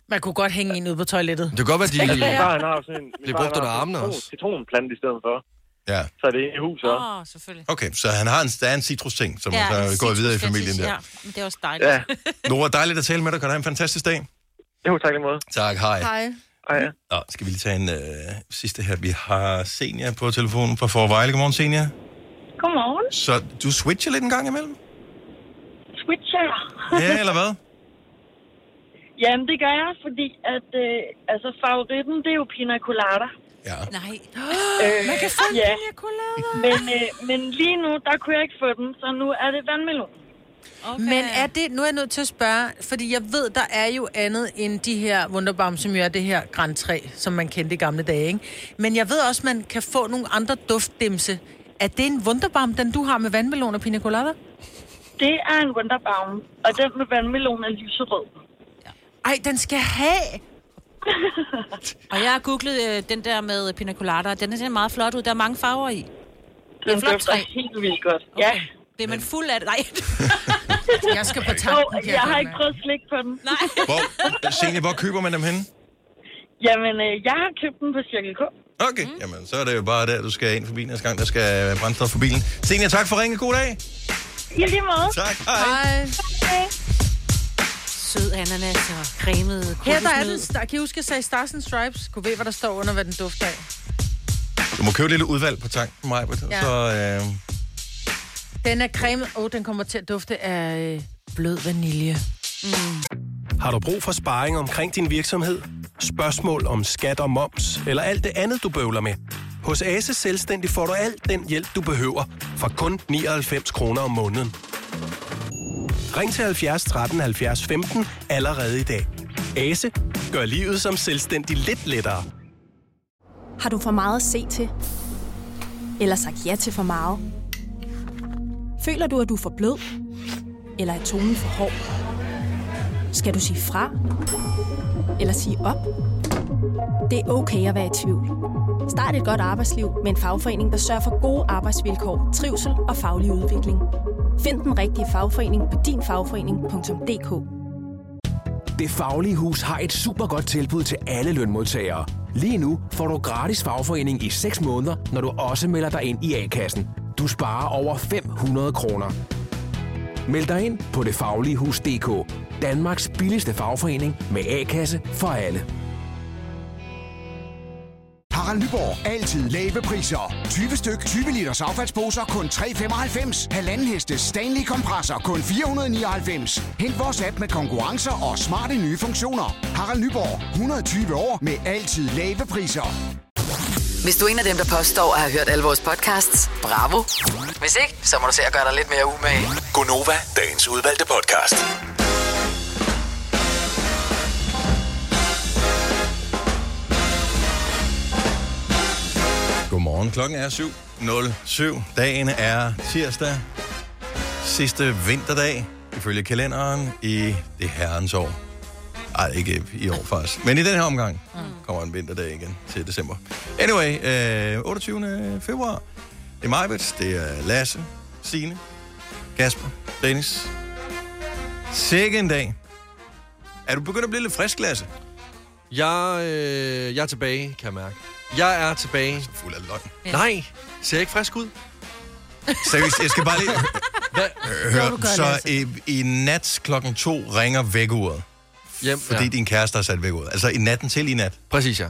Man kunne godt hænge en ud på toilettet. Det kan godt være, de... Min far, han har sådan en... min Bliver brugt under armene også. Citronplante i stedet for. Ja. Så er det inde i huset også. Åh, oh, selvfølgelig. Okay, så han har en, der er en citrus-ting, som ja, så går videre i familien der. Ja, men det er også dejligt. Ja. Nora, dejligt at tale med dig. Kan du have en fantastisk dag? Jo, tak lige måde. Tak, hej. Hej. Hej, ja. Nå, skal vi lige tage en øh, sidste her. Vi har Senia på telefonen fra Forvejle. Godmorgen, Senia. Godmorgen. Så du switcher lidt en gang imellem? Switcher. Ja, eller hvad? Jamen, det gør jeg, fordi at, øh, altså, favoritten, det er jo pina colada. Ja. Nej. Øh, Man kan få ja. pina colada. Men, øh, men lige nu, der kunne jeg ikke få den, så nu er det vandmelon. Okay. Men er det, nu er jeg nødt til at spørge, fordi jeg ved, der er jo andet end de her Wunderbaum, som jo er det her Grand 3, som man kendte i gamle dage, ikke? Men jeg ved også, man kan få nogle andre duftdimse. Er det en Wunderbaum, den du har med vandmelon og pina colada? Det er en Wunderbaum, og den med vandmelon er lyserød. Ej, den skal have! Og jeg har googlet øh, den der med pina colada, og den ser meget flot ud. Der er mange farver i. Det er Den en flot dufter træ. helt vildt godt. Okay. Ja. Bliver man fuld af det? Nej. Jeg skal på Jo, tanken, kan jeg har ikke prøvet slik på den. Nej. Hvor, Senia, hvor køber man dem henne? Jamen, øh, jeg har købt den på Cirkel K. Okay, mm. jamen så er det jo bare der, du skal ind forbi næste gang, der skal brændstof for bilen. Senia, tak for ringe. God dag. I lige måde. Tak, hej. Hej. Hej. Sød ananas og cremet Her der er den, der, kan I huske, at jeg sagde Stars and Stripes? Kunne ved, hvad der står under, hvad den dufter af? Du må købe et lille udvalg på tanken, Maja. Ja. Så, øh, Den er cremet. Åh, oh, den kommer til at dufte af øh, blød vanilje. Mm. Har du brug for sparring omkring din virksomhed? Spørgsmål om skat og moms, eller alt det andet, du bøvler med? Hos Ase Selvstændig får du alt den hjælp, du behøver, for kun 99 kroner om måneden. Ring til 70 13 70 15 allerede i dag. Ase gør livet som selvstændig lidt lettere. Har du for meget at se til? Eller sagt ja til for meget? Føler du, at du er for blød? Eller er tonen for hård? Skal du sige fra? Eller sige op? Det er okay at være i tvivl. Start et godt arbejdsliv med en fagforening, der sørger for gode arbejdsvilkår, trivsel og faglig udvikling. Find den rigtige fagforening på dinfagforening.dk Det Faglige Hus har et super godt tilbud til alle lønmodtagere. Lige nu får du gratis fagforening i 6 måneder, når du også melder dig ind i A-kassen. Du sparer over 500 kroner. Meld dig ind på detfagligehus.dk. Danmarks billigste fagforening med A-kasse for alle. Harald Nyborg. Altid lave priser. 20 styk, 20 liters affaldsposer kun 3,95. Halvanden heste Stanley kompresser kun 499. Hent vores app med konkurrencer og smarte nye funktioner. Harald Nyborg. 120 år med altid lave priser. Hvis du er en af dem, der påstår at have hørt alle vores podcasts, bravo. Hvis ikke, så må du se at gøre dig lidt mere umage. Gonova, dagens udvalgte podcast. Godmorgen. Klokken er 7.07. Dagen er tirsdag. Sidste vinterdag, ifølge kalenderen, i det herrens år. Ej, ikke i år faktisk. Men i den her omgang kommer en vinterdag igen til december. Anyway, øh, 28. februar. Det er Majbet, det er Lasse, Signe, Kasper, Dennis. Sikke en dag. Er du begyndt at blive lidt frisk, Lasse? Jeg, øh, jeg er tilbage, kan jeg mærke. Jeg er tilbage. Fuld af løgn. Ja. Nej, ser jeg ikke frisk ud? Seriøst, jeg skal bare lige Hvad? høre. Så i, i nat klokken to ringer vækkeuret. Hjem, fordi ja. din kæreste har sat vækkeuret. Altså i natten til i nat. Præcis, ja.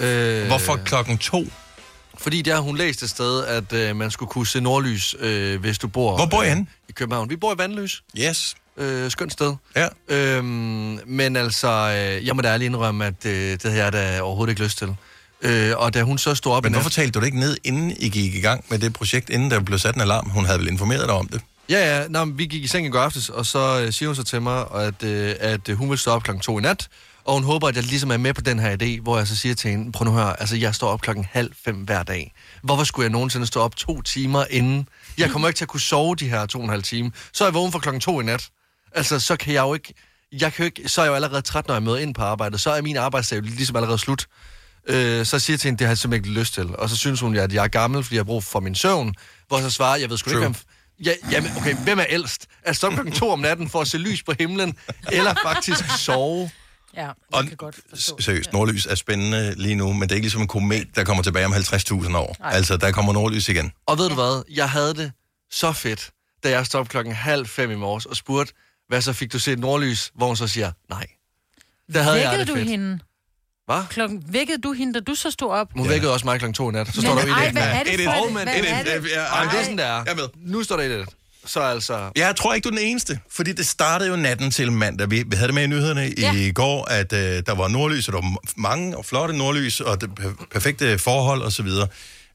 Øh, Hvorfor klokken to? Fordi der hun læst et sted, at øh, man skulle kunne se nordlys, øh, hvis du bor... Hvor bor I henne? I København. Vi bor i Vandløs. Yes. Øh, skønt sted. Ja. Øhm, men altså, øh, jeg må da ærligt indrømme, at øh, det havde jeg da overhovedet ikke lyst til. Øh, og da hun så stod op... Men hvorfor talte du det ikke ned, inden I gik i gang med det projekt, inden der blev sat en alarm? Hun havde vel informeret dig om det? Ja, ja. Nå, vi gik i seng i går aftes, og så øh, siger hun så til mig, at, øh, at øh, hun vil stå op klokken to i nat, og hun håber, at jeg ligesom er med på den her idé, hvor jeg så siger til hende, prøv nu at høre, altså jeg står op klokken halv fem hver dag. Hvorfor skulle jeg nogensinde stå op to timer inden? Jeg kommer ikke til at kunne sove de her to og en halv time. Så er jeg vågen for klokken to i nat. Altså, så kan jeg jo ikke... Jeg kan jo ikke så er jeg jo allerede træt, når jeg møder ind på arbejdet. Så er min arbejdsdag ligesom allerede slut. Øh, så siger jeg til hende, det har jeg simpelthen ikke lyst til. Og så synes hun, at jeg er gammel, fordi jeg har brug for min søvn. Hvor jeg så svarer, jeg ved sgu ikke, hvem... Ja, jamen, okay, hvem er ældst? Er stå klokken to om natten for at se lys på himlen, eller faktisk sove? Ja, Og seriøst, nordlys er spændende lige nu, men det er ikke ligesom en komet, der kommer tilbage om 50.000 år. Nej. Altså, der kommer nordlys igen. Og ved du hvad? Jeg havde det så fedt, da jeg stod klokken halv fem i morges og spurgte, hvad så fik du set nordlys? Hvor hun så siger, nej. Der havde jeg Vækkede det du fedt. hende? Hvad? Klokken, vækkede du hende, da du så stod op? Hun vækkede også mig klokken to i nat. Så Men står der jo ej, i det. hvad er det for et- men, hvad er det? Ej, det er sådan, det er. Jeg med. Nu står der i det. Så altså... Jeg tror ikke, du er den eneste, fordi det startede jo natten til mandag. Vi, vi havde det med i nyhederne Ja. i går, at øh, der var nordlys, og der var mange og flotte nordlys, og det per- perfekte forhold osv.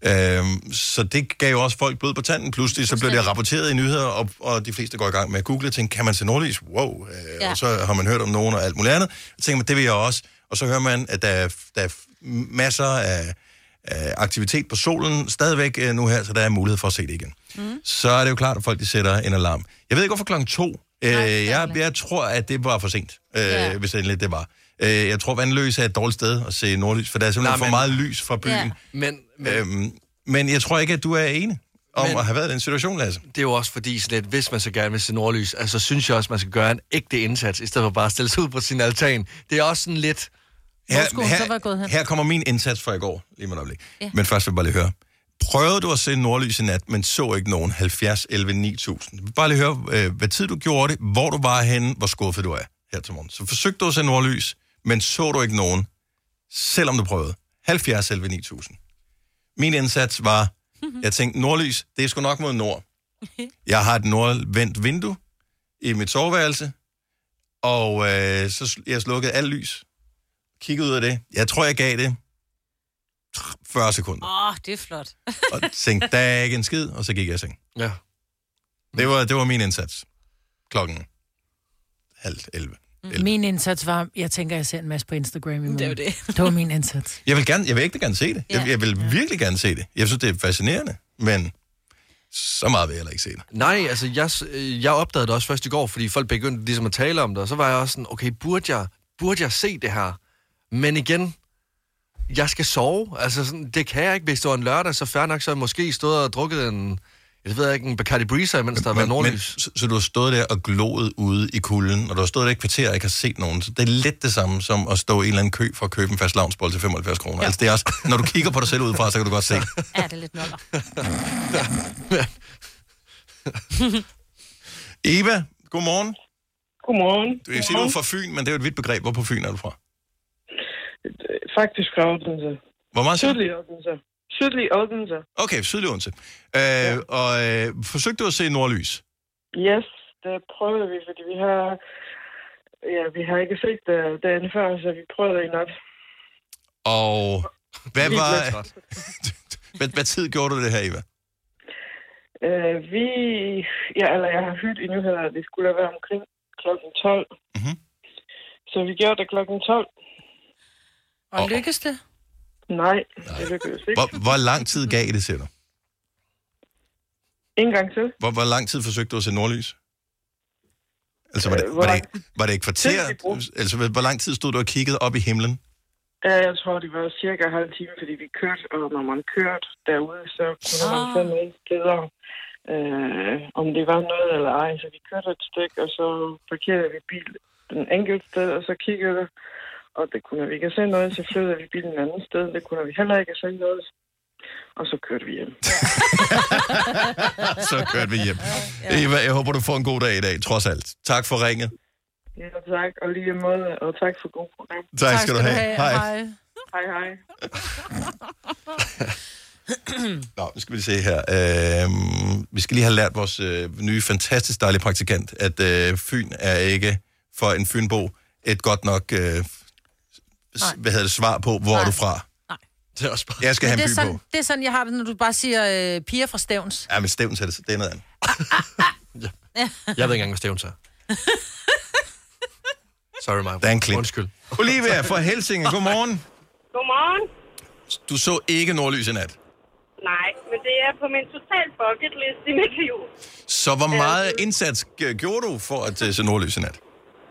Øhm, så det gav jo også folk blod på tanden. Pludselig så blev det rapporteret i nyheder, og, og de fleste går i gang med at google og tænker, kan man se nordlys? Wow. Øh, Ja. Og så har man hørt om nogen og alt muligt andet. Så tænker man, det vil jeg også. Og så hører man, at der er, der er masser af, af aktivitet på solen stadigvæk øh, nu her, så der er mulighed for at se det igen. Mm. Så er det jo klart, at folk de sætter en alarm. Jeg ved ikke, hvorfor klokken to. Øh, jeg, jeg tror, at det var for sent, øh, Ja. hvis det endelig det var. Øh, jeg tror, Vandløse er et dårligt sted at se nordlys, for der er simpelthen Nej, for men- meget lys fra byen. Ja. Men, men, Øhm, men jeg tror ikke, at du er enig om Men- at have været i den situation, Lasse. det er jo også fordi, sådan lidt, hvis man så gerne vil se nordlys, altså synes jeg også, man skal gøre en ægte indsats, i stedet for bare at stille sig ud på sin altan. Det er også sådan lidt... Her, skulle hun så være gået her, hen? her kommer min indsats fra i går, lige med øjeblik. Ja. Men først vil jeg bare lige høre. Prøvede du at se nordlys i nat, men så ikke nogen 70, 11, 9000? Jeg vil bare lige høre, øh, hvad tid du gjorde det, hvor du var henne, hvor skuffet du er her til morgen. Så forsøgte du at se nordlys, men så du ikke nogen, selvom du prøvede. 70, 11, 9000. Min indsats var, jeg tænkte, nordlys, det er sgu nok mod nord. Jeg har et nordvendt vindue i mit soveværelse, Og øh, så jeg slukkede alt lys. Kiggede ud af det. Jeg tror, jeg gav det 40 sekunder. Åh, oh, det er flot. Og tænkte, der er ikke en skid, og så gik jeg i seng. Ja. Det var, det var min indsats. Klokken halv 11. Min indsats var, jeg tænker, jeg ser en masse på Instagram i morgen. Det er jo det. Det var min indsats. Jeg vil, gerne, jeg vil ikke gerne se det. Jeg, jeg vil virkelig gerne se det. Jeg synes, det er fascinerende, men så meget vil jeg heller ikke se det. Nej, altså jeg, jeg opdagede det også først i går, fordi folk begyndte ligesom at tale om det, og så var jeg også sådan, okay, burde jeg, burde jeg se det her? Men igen, jeg skal sove. Altså, sådan, det kan jeg ikke. Hvis det var en lørdag, så fair nok, så jeg måske stået og drukket en, jeg ved ikke, en Bacardi Breezer, mens der har været Men, men, nordlys. så, så du har stået der og gloet ude i kulden, og du har stået der i et kvarter og ikke har set nogen. Så det er lidt det samme som at stå i en eller anden kø for at købe en fast lavnsbold til 75 kroner. Ja. Altså, det er også, når du kigger på dig selv udefra, så kan du godt se. Ja, det er lidt noller. Eva, godmorgen. Godmorgen. Du vil sige, du er fra Fyn, men det er jo et vidt begreb. Hvor på Fyn er du fra? Faktisk fra Odense. Hvor meget du? Sydlig Odense. Sydlig Odense. Okay, sydlig Odense. Øh, ja. Og øh, forsøgte du at se nordlys? Yes, det prøvede vi, fordi vi har... Ja, vi har ikke set det dagen før, så vi prøvede i nat. Og hvad var... hvad, hvad tid gjorde du det her, Eva? Uh, vi... Ja, eller jeg har hørt i nyheder, at det skulle været omkring klokken 12. Mm-hmm. Så vi gjorde det klokken 12. Og lykkes det? Nej, det lykkedes ikke. Hvor, hvor lang tid gav det, siger du? En gang til. Hvor, hvor lang tid forsøgte du at se nordlys? Altså, var det, Øh, var det, ikke, var det et kvarter? Altså, hvor hvor lang tid stod du og kiggede op i himlen? Ja, jeg tror, det var cirka halv time, fordi vi kørte, og når man kørte derude, så kunne man Ah. nogle steder, øh, om det var noget eller ej. Så vi kørte et stykke, og så parkerede vi bil den enkelte sted, og så kiggede og det kunne vi ikke se noget, så flyttede vi bilen et andet sted, det kunne vi heller ikke se noget. Og så kørte vi hjem. Så kørte vi hjem. Eva, jeg håber, du får en god dag i dag, trods alt. Tak for ringet. Ja, tak, og lige måde, og tak for god program. Tak skal du have. Hej. Hej, hej. Nå, nu skal vi se her. Øhm, vi skal lige have lært vores øh, nye, fantastisk dejlige praktikant, at øh, Fyn er ikke for en Fynbo et godt nok øh, s- hvad hedder det, svar på, hvor er du fra. Det er også bare... Jeg skal Men have det, en er by sådan, på. det er sådan, jeg har det, når du bare siger øh, piger fra Stævns. Ja, men stævn er det, det er noget andet. Jeg ved ikke engang, hvad stævn er. Sorry, mig. Der er en klip. Undskyld. Olivia fra Helsinge, godmorgen. Godmorgen. Du så ikke nordlys i nat. Nej, men det er på min total bucket list i mit liv. Så hvor meget indsats g- gjorde du for at øh, se nordlys i nat?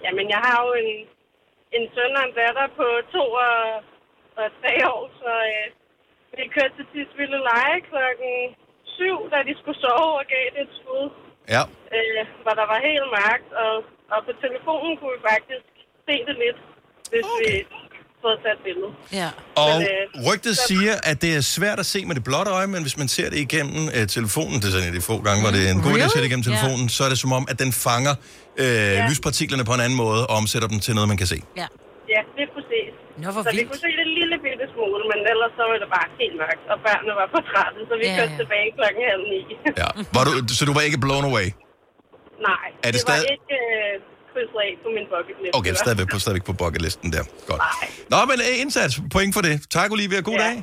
Jamen, jeg har jo en, en søn og en datter på to og, og tre år, så øh, vi kørte til Tisvilde Leje klokken syv, da de skulle sove og gav det et skud, Ja. øh, hvor der var helt mørkt, og, og på telefonen kunne vi faktisk se det lidt, hvis okay. vi fået taget et billede. Ja. Og Men, øh, rygtet siger, at det er svært at se med det blotte øje, men hvis man ser det igennem øh, telefonen, det er sådan de få gange, hvor det er en god idé at se det igennem Really? telefonen, så er det som om, at den fanger øh, lyspartiklerne på en anden måde og omsætter dem til noget, man kan se. Ja. Ja, det er præcis. Nå, hvor så vi vildt. kunne se det en lille bitte smule, men ellers så var det bare helt mørkt, og børnene var på trætten, så vi Ja, kørte ja. tilbage klokken halv ni. Ja. Var du, så du var ikke blown away? Nej, Er det det stadig- var ikke øh, krydset af på min bucket list. Okay, stadigvæk på, stadigvæk på bucketlisten der. Godt. Nå, men øh, indsats. Point for det. Tak, Olivia. God Ja. dag.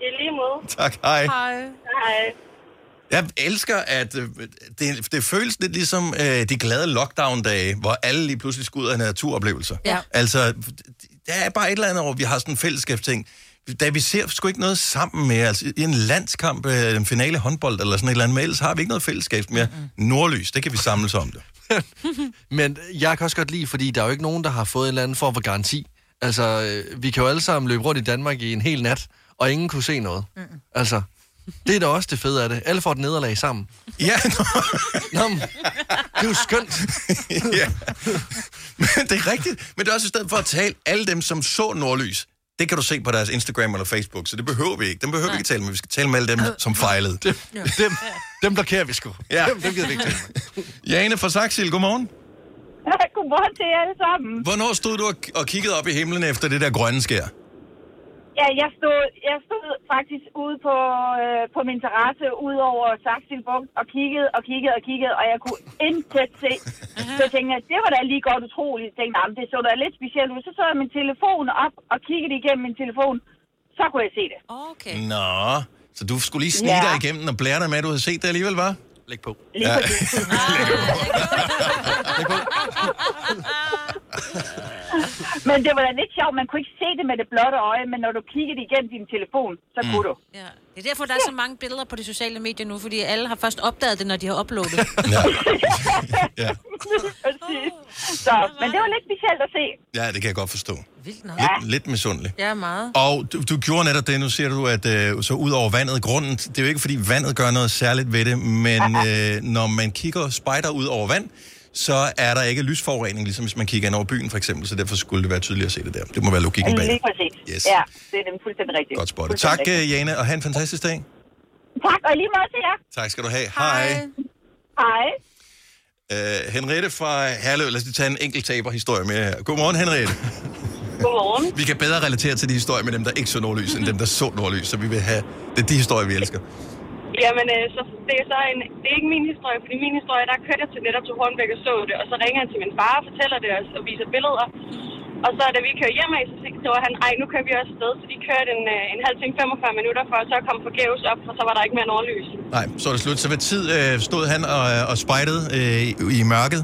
I lige måde. Tak. Hej. Hej. Hej. Jeg elsker, at øh, det, det føles lidt ligesom øh, de glade lockdown-dage, hvor alle lige pludselig skal ud af naturoplevelser. Ja. Altså, der er bare et eller andet, hvor vi har sådan en fællesskabsting. Da vi ser sgu ikke noget sammen mere, altså i en landskamp, øh, en finale håndbold eller sådan et eller andet, men ellers har vi ikke noget fællesskab mere. Mm-hmm. Nordlys, det kan vi samles om det. Men jeg kan også godt lide, fordi der er jo ikke nogen, der har fået en eller anden form for garanti. Altså, øh, vi kan jo alle sammen løbe rundt i Danmark i en hel nat, og ingen kunne se noget. Mm. Altså, det er da også det fede af det. Alle får et nederlag sammen. Ja, Nå, men, det er jo skønt. ja. Men det er rigtigt. Men det er også i stedet for at tale alle dem, som så nordlys. Det kan du se på deres Instagram eller Facebook, så det behøver vi ikke. Dem behøver vi ikke tale med. Vi skal tale med alle dem, som fejlede. Dem, dem, dem blokerer vi sgu. Ja. Dem, dem gider vi ikke tale med. Jane fra Saxil, godmorgen. Godmorgen til jer alle sammen. Hvornår stod du og- kiggede op i himlen efter det der grønne skær? Ja, jeg stod, jeg stod faktisk ude på, øh, på min terrasse ud over Saxil Bugt og kiggede og kiggede og kiggede, og jeg kunne intet se. Så jeg tænkte, at det var da lige godt utroligt. Jeg tænkte, "Nå, men det så da lidt specielt ud. Så så jeg min telefon op og kiggede igennem min telefon. Så kunne jeg se det. Okay. Nå, så du skulle lige snige Ja. dig igennem og blære dig med, at du havde set det alligevel, var? Læg på. Lige Ja. præcis. Men det var da lidt sjovt. Man kunne ikke se det med det blotte øje, men når du kiggede igennem din telefon, så Mm. kunne du. Ja. Det er derfor, der er så mange billeder på de sociale medier nu, fordi alle har først opdaget det, når de har uploadet. Præcis. så, men det var lidt specielt at se. Ja, det kan jeg godt forstå. Vildt nok. Lidt, lidt misundelig. Ja, meget. Og du, du gjorde netop det, nu siger du, at øh, så ud over vandet, grunden, det er jo ikke fordi vandet gør noget særligt ved det, men øh, når man kigger spejder ud over vand, så er der ikke lysforurening, ligesom hvis man kigger ind over byen for eksempel, så derfor skulle det være tydeligt at se det der. Det må være logikken bag. Lige præcis. Yes. Ja, det er dem fuldstændig rigtigt. Godt spottet. Tak, rigtigt. øh, Jane, og have en fantastisk dag. Tak, og lige måde til jer. Tak skal du have. Hej. Hej. Uh, Henriette fra Herlev, lad os lige tage en enkelt taber-historie med her. Godmorgen, Henriette. Godmorgen. Vi kan bedre relatere til de historier med dem, der ikke så nordlys, end dem, der så nordlys, så vi vil have... Det er de historier, vi elsker. Jamen, øh, så det er så en, det er ikke min historie, fordi min historie, der kørte jeg til netop til Hornbæk og så det, og så ringer han til min far og fortæller det og, og viser billeder. Og så da vi kører hjem af, så skriver han, ej, nu kører vi også afsted. Så de kørte en, øh, en halv time, 45 minutter for at så komme forgæves op, og så var der ikke mere nordlys. Nej, så er det slut. Så hvad tid øh, stod han og, og spejtede øh, i, mørket?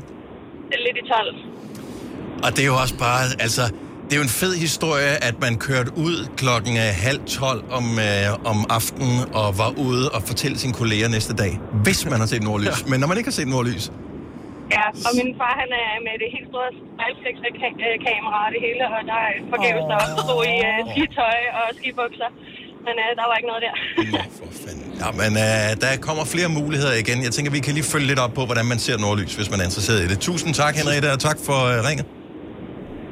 Lidt i 12. Og det er jo også bare, altså, det er jo en fed historie, at man kørte ud klokken øh, halv tolv om, øh, om aftenen og var ude og fortælle sine kolleger næste dag, hvis man har set nordlys. Ja. Men når man ikke har set nordlys, Ja, og min far, han er med det helt store spejlflex-kamera og det hele, og der er forgæves der også stod i uh, skitøj og skibukser. Men uh, der var ikke noget der. ja, men øh, der kommer flere muligheder igen. Jeg tænker, vi kan lige følge lidt op på, hvordan man ser nordlys, hvis man er interesseret i det. Tusind tak, Henriette, og tak for øh, ringet.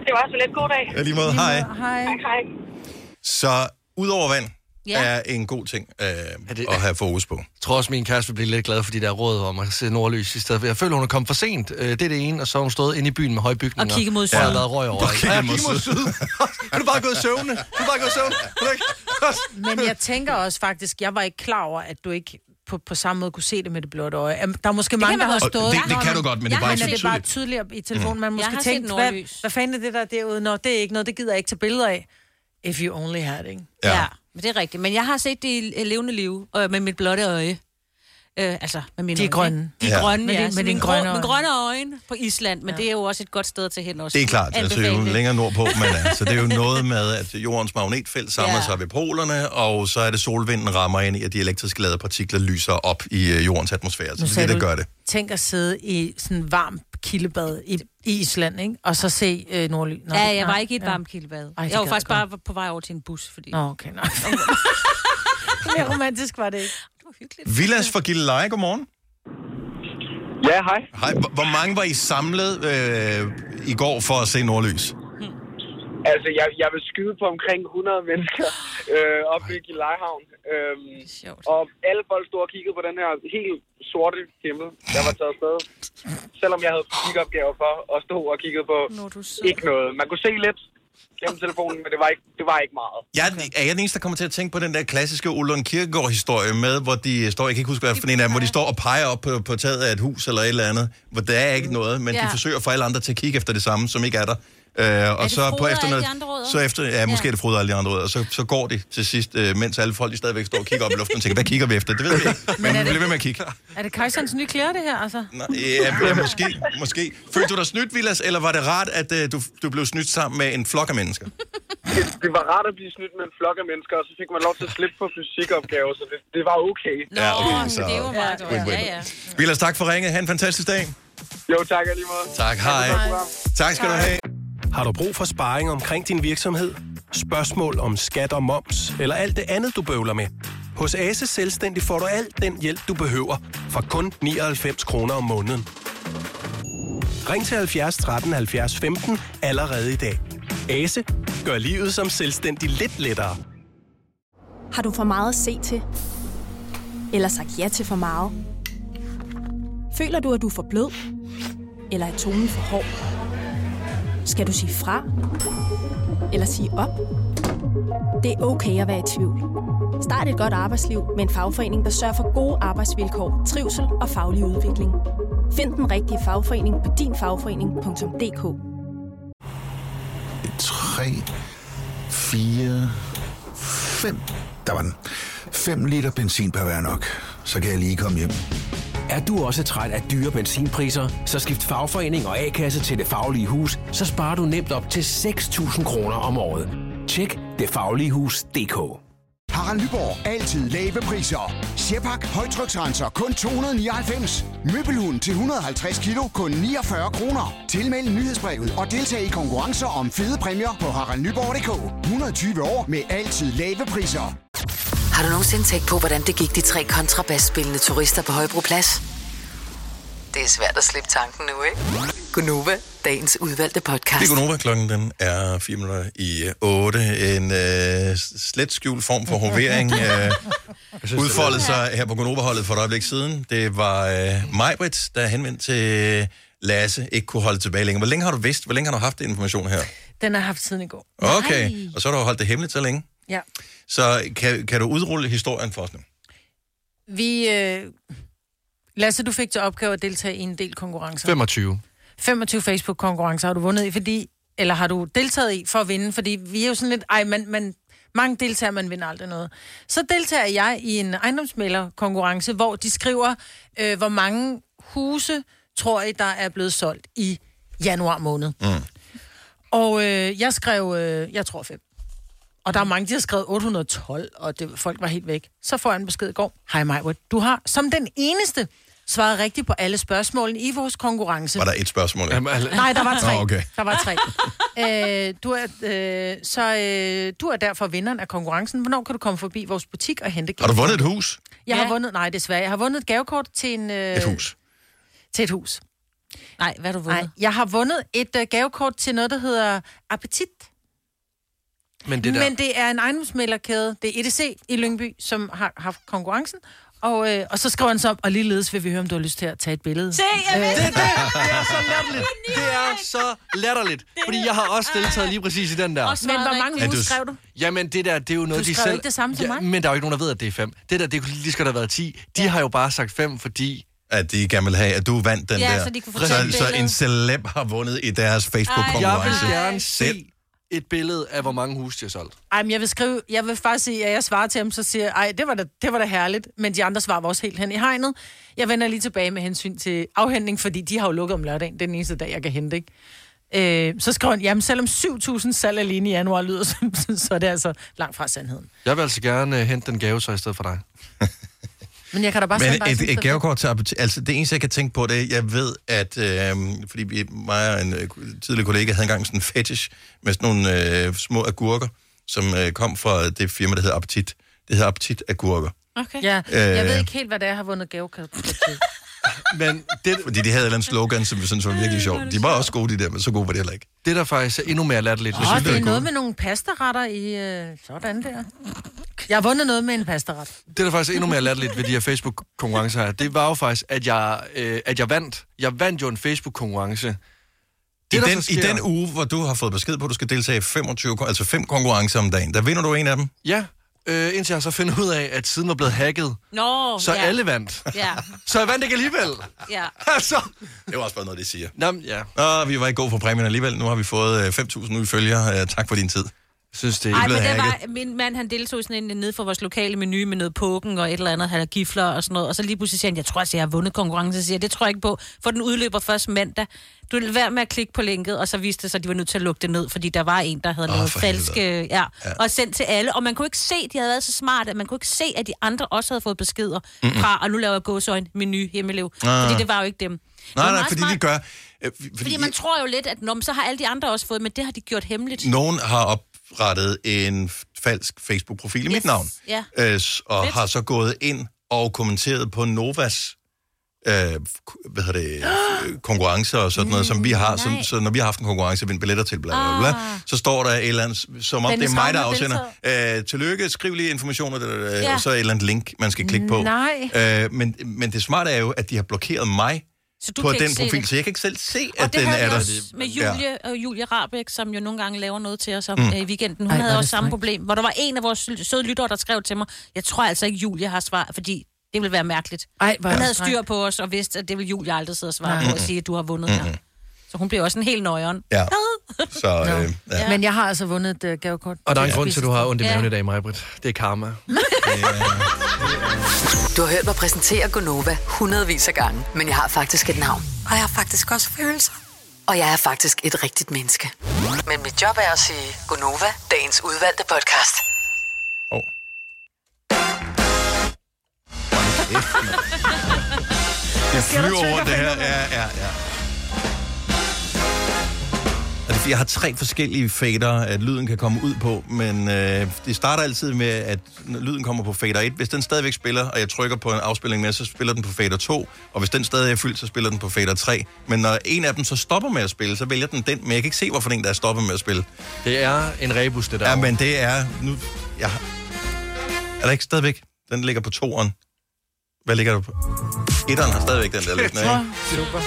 Det var så lidt god dag. Ja, lige måde. Hej. Hej. Hej. Så ud over vand Ja. er en god ting øh, at have fokus på. Jeg tror også, min kæreste vil blive lidt glad for de der råd om at se nordlys i stedet for. Jeg føler, hun er kommet for sent. Øh, Det er det ene, og så har hun stået inde i byen med høje bygninger. Og kigget mod Og syd. har været røg over. Og ikke? kigget Ja, mod mod syd. Er du bare gået søvne? Du er bare gået søvne. Er? Men jeg tænker også faktisk, jeg var ikke klar over, at du ikke på, på samme måde kunne se det med det blotte øje. Der er måske kan mange, der har stået... Det- det kan du godt, men det er bare ikke så det er bare tydeligt. tydeligere i telefonen. Mm. Man Jeg måske har set tænkt, hvad, hvad fanden er det der derude? Nå, det er ikke noget, det gider jeg ikke tage billeder af. If you only had, ikke? Ja. Ja, men det er rigtigt. Men jeg har set det i levende liv, øh, med mit blotte øje. Øh, altså, med mine De er grønne. De er Ja. ja. grønne, Med ja. med dine grå- grønne Med grønne øjne på Island, men ja. det er jo også et godt sted til hen også. Det er klart, altså jo længere nordpå man er. Så det er jo noget med, at jordens magnetfelt samler Ja. sig ved polerne, og så er det solvinden rammer ind i, at de elektrisk ladede partikler lyser op i øh, jordens atmosfære. Så det er det, der gør det. Tænk at sidde i sådan en varm kildebad i, i Island, ikke? Og så se øh, nordlys. Nå, Ja, jeg var ikke i et ja. varmt kildebad. Ej, Jeg var faktisk jeg bare på vej over til en bus, fordi... Nå, okay, nej. Mere romantisk var det ikke. Vilas fra Gilleleje, godmorgen. Ja, hej. Hej. Hvor- Hvor mange var I samlet øh, i går for at se nordlys? Altså, jeg, jeg vil skyde på omkring 100 mennesker øh, op i Gillelejehavn. Øhm, og alle folk stod og kiggede på den her helt sorte himmel, der var taget afsted. Selvom jeg havde kiggeopgaver for og stod og kiggede på ikke noget. Man kunne se lidt gennem telefonen, men det var ikke, det var ikke meget. Jeg, er jeg den eneste, der kommer til at tænke på den der klassiske Ullund Kirkegaard-historie med, hvor de står, jeg kan ikke huske, hvad for en af dem, hvor de står og peger op på, på taget af et hus eller et eller andet, hvor der er ikke noget, men ja. de forsøger at få alle andre til at kigge efter det samme, som ikke er der. Øh, og det så på efter noget, så efter, ja, måske Ja. er det Frode og alle de andre rødder, og så, så går de til sidst, øh, mens alle folk de stadigvæk står og kigger op i luften og tænker, hvad kigger vi efter? Det ved vi ikke, men vi bliver ved med at kigge. Er det Kajsons nye klæder, det her, altså? Nå, ja, ja, måske, måske. Følte du dig snydt, Vilas, eller var det rart, at øh, du, du blev snydt sammen med en flok af mennesker? Det var rart at blive snydt med en flok af mennesker, og så fik man lov til at slippe på fysikopgaver, så det, det var okay. Ja, okay, så... Det var meget godt. Ja, ja. Vilas, tak for ringet. Ha' en fantastisk dag. Jo, tak alligevel. Tak, hej. Tak skal du have. Har du brug for sparring omkring din virksomhed? Spørgsmål om skat og moms, eller alt det andet, du bøvler med? Hos Ase Selvstændig får du alt den hjælp, du behøver, for kun 99 kroner om måneden. Ring til 70 13 70 15 allerede i dag. Ase gør livet som selvstændig lidt lettere. Har du for meget at se til? Eller sagt ja til for meget? Føler du, at du er for blød? Eller er tonen for hård? Skal du sige fra? Eller sige op? Det er okay at være i tvivl. Start et godt arbejdsliv med en fagforening, der sørger for gode arbejdsvilkår, trivsel og faglig udvikling. Find den rigtige fagforening på dinfagforening.dk 3, 4, 5. Der var den. 5 liter benzin per hver nok. Så kan jeg lige komme hjem. Er du også træt af dyre benzinpriser, så skift fagforening og A-kasse til Det Faglige Hus, så sparer du nemt op til 6.000 kroner om året. Tjek detfagligehus.dk Harald Nyborg. Altid lave priser. Sjehpak. Højtryksrenser. Kun 299. Møbelhund til 150 kilo. Kun 49 kroner. Tilmeld nyhedsbrevet og deltag i konkurrencer om fede præmier på haraldnyborg.dk. 120 år med altid lave priser. Har du nogensinde tænkt på, hvordan det gik de tre kontrabasspillende turister på Højbroplads? Det er svært at slippe tanken nu, ikke? Gunova, dagens udvalgte podcast. Det er Gunova, klokken den er 4 minutter i 8. En øh, slet skjult form for hovering øh, udfoldede sig her på Gunova-holdet for et øjeblik siden. Det var øh, Majbrit, der henvendte til Lasse, ikke kunne holde tilbage længere. Hvor længe har du vidst? Hvor længe har du haft den information her? Den har jeg haft siden i går. Okay, Nej. og så har du holdt det hemmeligt så længe. Ja. Så kan, kan du udrulle historien for os nu? Vi... Øh... Lasse, du fik til opgave at deltage i en del konkurrencer. 25. 25 Facebook-konkurrencer har du vundet i, fordi... Eller har du deltaget i for at vinde? Fordi vi er jo sådan lidt... Ej, man, man, mange deltager, man vinder aldrig noget. Så deltager jeg i en ejendomsmælderkonkurrence, hvor de skriver, øh, hvor mange huse tror I, der er blevet solgt i januar måned. Mm. Og øh, jeg skrev, øh, jeg tror fem. Og der er mange, der har skrevet 812, og det, folk var helt væk. Så får jeg en besked i går. Hej Majwood, du har som den eneste svaret rigtigt på alle spørgsmålene i vores konkurrence. Var der et spørgsmål? Nej, der var tre. Nå, okay. Der var tre. øh, du er, øh, så øh, du er derfor vinderen af konkurrencen. Hvornår kan du komme forbi vores butik og hente Har du vundet et hus? Jeg har vundet, nej desværre, jeg har vundet et gavekort til en... Øh, Et hus. Til et hus. Nej, hvad har du vundet? Nej, jeg har vundet et øh, gavekort til noget, der hedder Appetit. Men det der... Men det er en ejendomsmælderkæde, det er EDC i Lyngby, som har haft konkurrencen. Og, øh, og så skriver han så op, og ligeledes vil vi høre, om du har lyst til at tage et billede. Se, jeg Øh, Det er så latterligt. Det er så latterligt. Fordi jeg har også deltaget lige præcis i den der. Men hvor mange huse skrev du? Jamen, det der, det er jo noget, Du de skrev selv... ikke det samme som mig. Men der er jo ikke nogen, der ved, at det er fem. Det der, det kunne lige skal have været 10. De ja. har jo bare sagt fem, fordi... At de gerne vil have, at du vandt den Ja, der. så de kunne så, så en celeb har vundet i deres Jeg Facebook-konkurrence. vil gerne Selv. se et billede af, hvor mange huse de har solgt. Ej, men jeg vil skrive, jeg vil faktisk sige, at jeg svarer til ham, så siger jeg, ej, det var da, det var da herligt, men de andre svarer var også helt hen i hegnet. Jeg vender lige tilbage med hensyn til afhentning, fordi de har jo lukket om lørdagen, det er den eneste dag, jeg kan hente, ikke? Øh, så skriver han, jamen selvom 7.000 salg alene i januar lyder, så, så er det altså langt fra sandheden. Jeg vil altså gerne uh, hente den gave så i stedet for dig. Men jeg kan da bare sende Men dig et, sådan et gavekort til appetit, altså det eneste, jeg kan tænke på, det er, jeg ved, at, øh, fordi vi, mig og en øh, tidligere kollega havde engang sådan en fetish med sådan nogle øh, små agurker, som øh, kom fra det firma, der hedder Appetit. Det hedder Appetit Agurker. Okay. Ja, jeg ved Øh. ikke helt, hvad det er, jeg har vundet gavekort til. Men det... Fordi de havde et eller andet slogan, som vi synes var virkelig sjovt. De var også gode, de der, men så gode var det heller ikke. Det der faktisk er endnu mere latterligt. Åh, oh, det er noget med nogle pastaretter i øh, sådan der. Jeg har vundet noget med en pastaret. Det, der faktisk er endnu mere latterligt ved de her Facebook-konkurrencer her, det var jo faktisk, at jeg, øh, at jeg vandt. Jeg vandt jo en Facebook-konkurrence. I der den, så I sker- den uge, hvor du har fået besked på, at du skal deltage i 25, kon- altså fem konkurrencer om dagen, der vinder du en af dem. Ja, øh, indtil jeg så finder ud af, at siden var blevet hacket, Nå, så ja. alle vandt. Ja, Så jeg vandt ikke alligevel. ja. altså. Det var også bare noget, de siger. Nå, men ja. Og vi var ikke gode for præmien alligevel. Nu har vi fået 5.000 nye følgere. Tak for din tid. synes, det Ej, men det var, min mand, han deltog sådan en nede for vores lokale menu med noget poken og et eller andet, han gifler og sådan noget. Og så lige pludselig siger han, jeg tror altså, jeg har vundet konkurrencen. Så siger jeg, det tror jeg ikke på, for den udløber først mandag. Du vil være med at klikke på linket, og så viste det sig, at de var nødt til at lukke det ned, fordi der var en, der havde oh, for falske, ja, Ja. og sendt til alle. Og man kunne ikke se, de havde været så smarte, at man kunne ikke se, at de andre også havde fået beskeder Mm-mm. fra, og nu laver jeg gåsøjne, menu, himmelev. Ah. Fordi det var jo ikke dem. Nej, nej, fordi smart, de gør... Øh, fordi Fordi man tror jo lidt, at nå, så har alle de andre også fået, men det har de gjort hemmeligt. Nogen har oprettet en falsk Facebook-profil i mit navn, Ja. øh, og Fedt. har så gået ind og kommenteret på Novas øh, hvad hedder det, øh, konkurrencer og sådan noget, som vi har. Så, nej. så når vi har haft en konkurrence, vi billetter til, bla, bla, bla, Ah. så står der et eller andet, som om det er mig, der afsender. Øh, tillykke, skriv lige informationer, Ja. og så et eller andet link, man skal klikke på. Nej. Øh, men, men det smarte er jo, at de har blokeret mig Så du på kan den ikke se profil, det. så jeg kan ikke selv se, Og at det den er der. også med Julie, og Julie Rabeck, som jo nogle gange laver noget til os om Mm. mm. i weekenden. Hun Ej, havde også samme frækt. problem, hvor der var en af vores søde lyttere, der skrev til mig, jeg tror altså ikke, Julie har svar, fordi det ville være mærkeligt. Ej, hvor hun havde styr på os og vidste, at det ville Julie aldrig sidde og svare Nej. på og sige, at du har vundet her. Så hun blev også en helt nøjeren. Ja. Så, øh, ja. Men jeg har altså vundet et uh, gavekort. Og der er en grund til, at du har ondt i Ja. maven i dag, Majbrit. Det er karma. Du har hørt mig præsentere Gonova hundredvis af gange, men jeg har faktisk et navn. Og jeg har faktisk også følelser. Og jeg er faktisk et rigtigt menneske. Men mit job er at sige Gonova, dagens udvalgte podcast. Det flyver rundt, det her. Ja, ja, ja. Jeg har tre forskellige fader, at lyden kan komme ud på, men øh, det starter altid med, at lyden kommer på fader 1. Hvis den stadigvæk spiller, og jeg trykker på en afspilning med, så spiller den på fader 2, og hvis den stadig er fyldt, så spiller den på fader 3. Men når en af dem så stopper med at spille, så vælger den den, men jeg kan ikke se, hvorfor den der er stoppet med at spille. Det er en rebus, det der. Ja, men det er... Nu, jeg, er der ikke stadigvæk? Den ligger på toeren. Hvad ligger der på? Etteren har stadigvæk den der liggende, ikke? Super.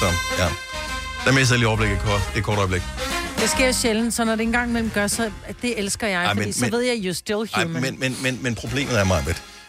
Så, ja. Der mister jeg lige overblikket kort. Det er kort øjeblik. Det sker sjældent, så når det engang mellem gør, så det elsker jeg, Ej, Ej, men- fordi så men- ved jeg, you're still Ej, human. men, men, men, men problemet er mig,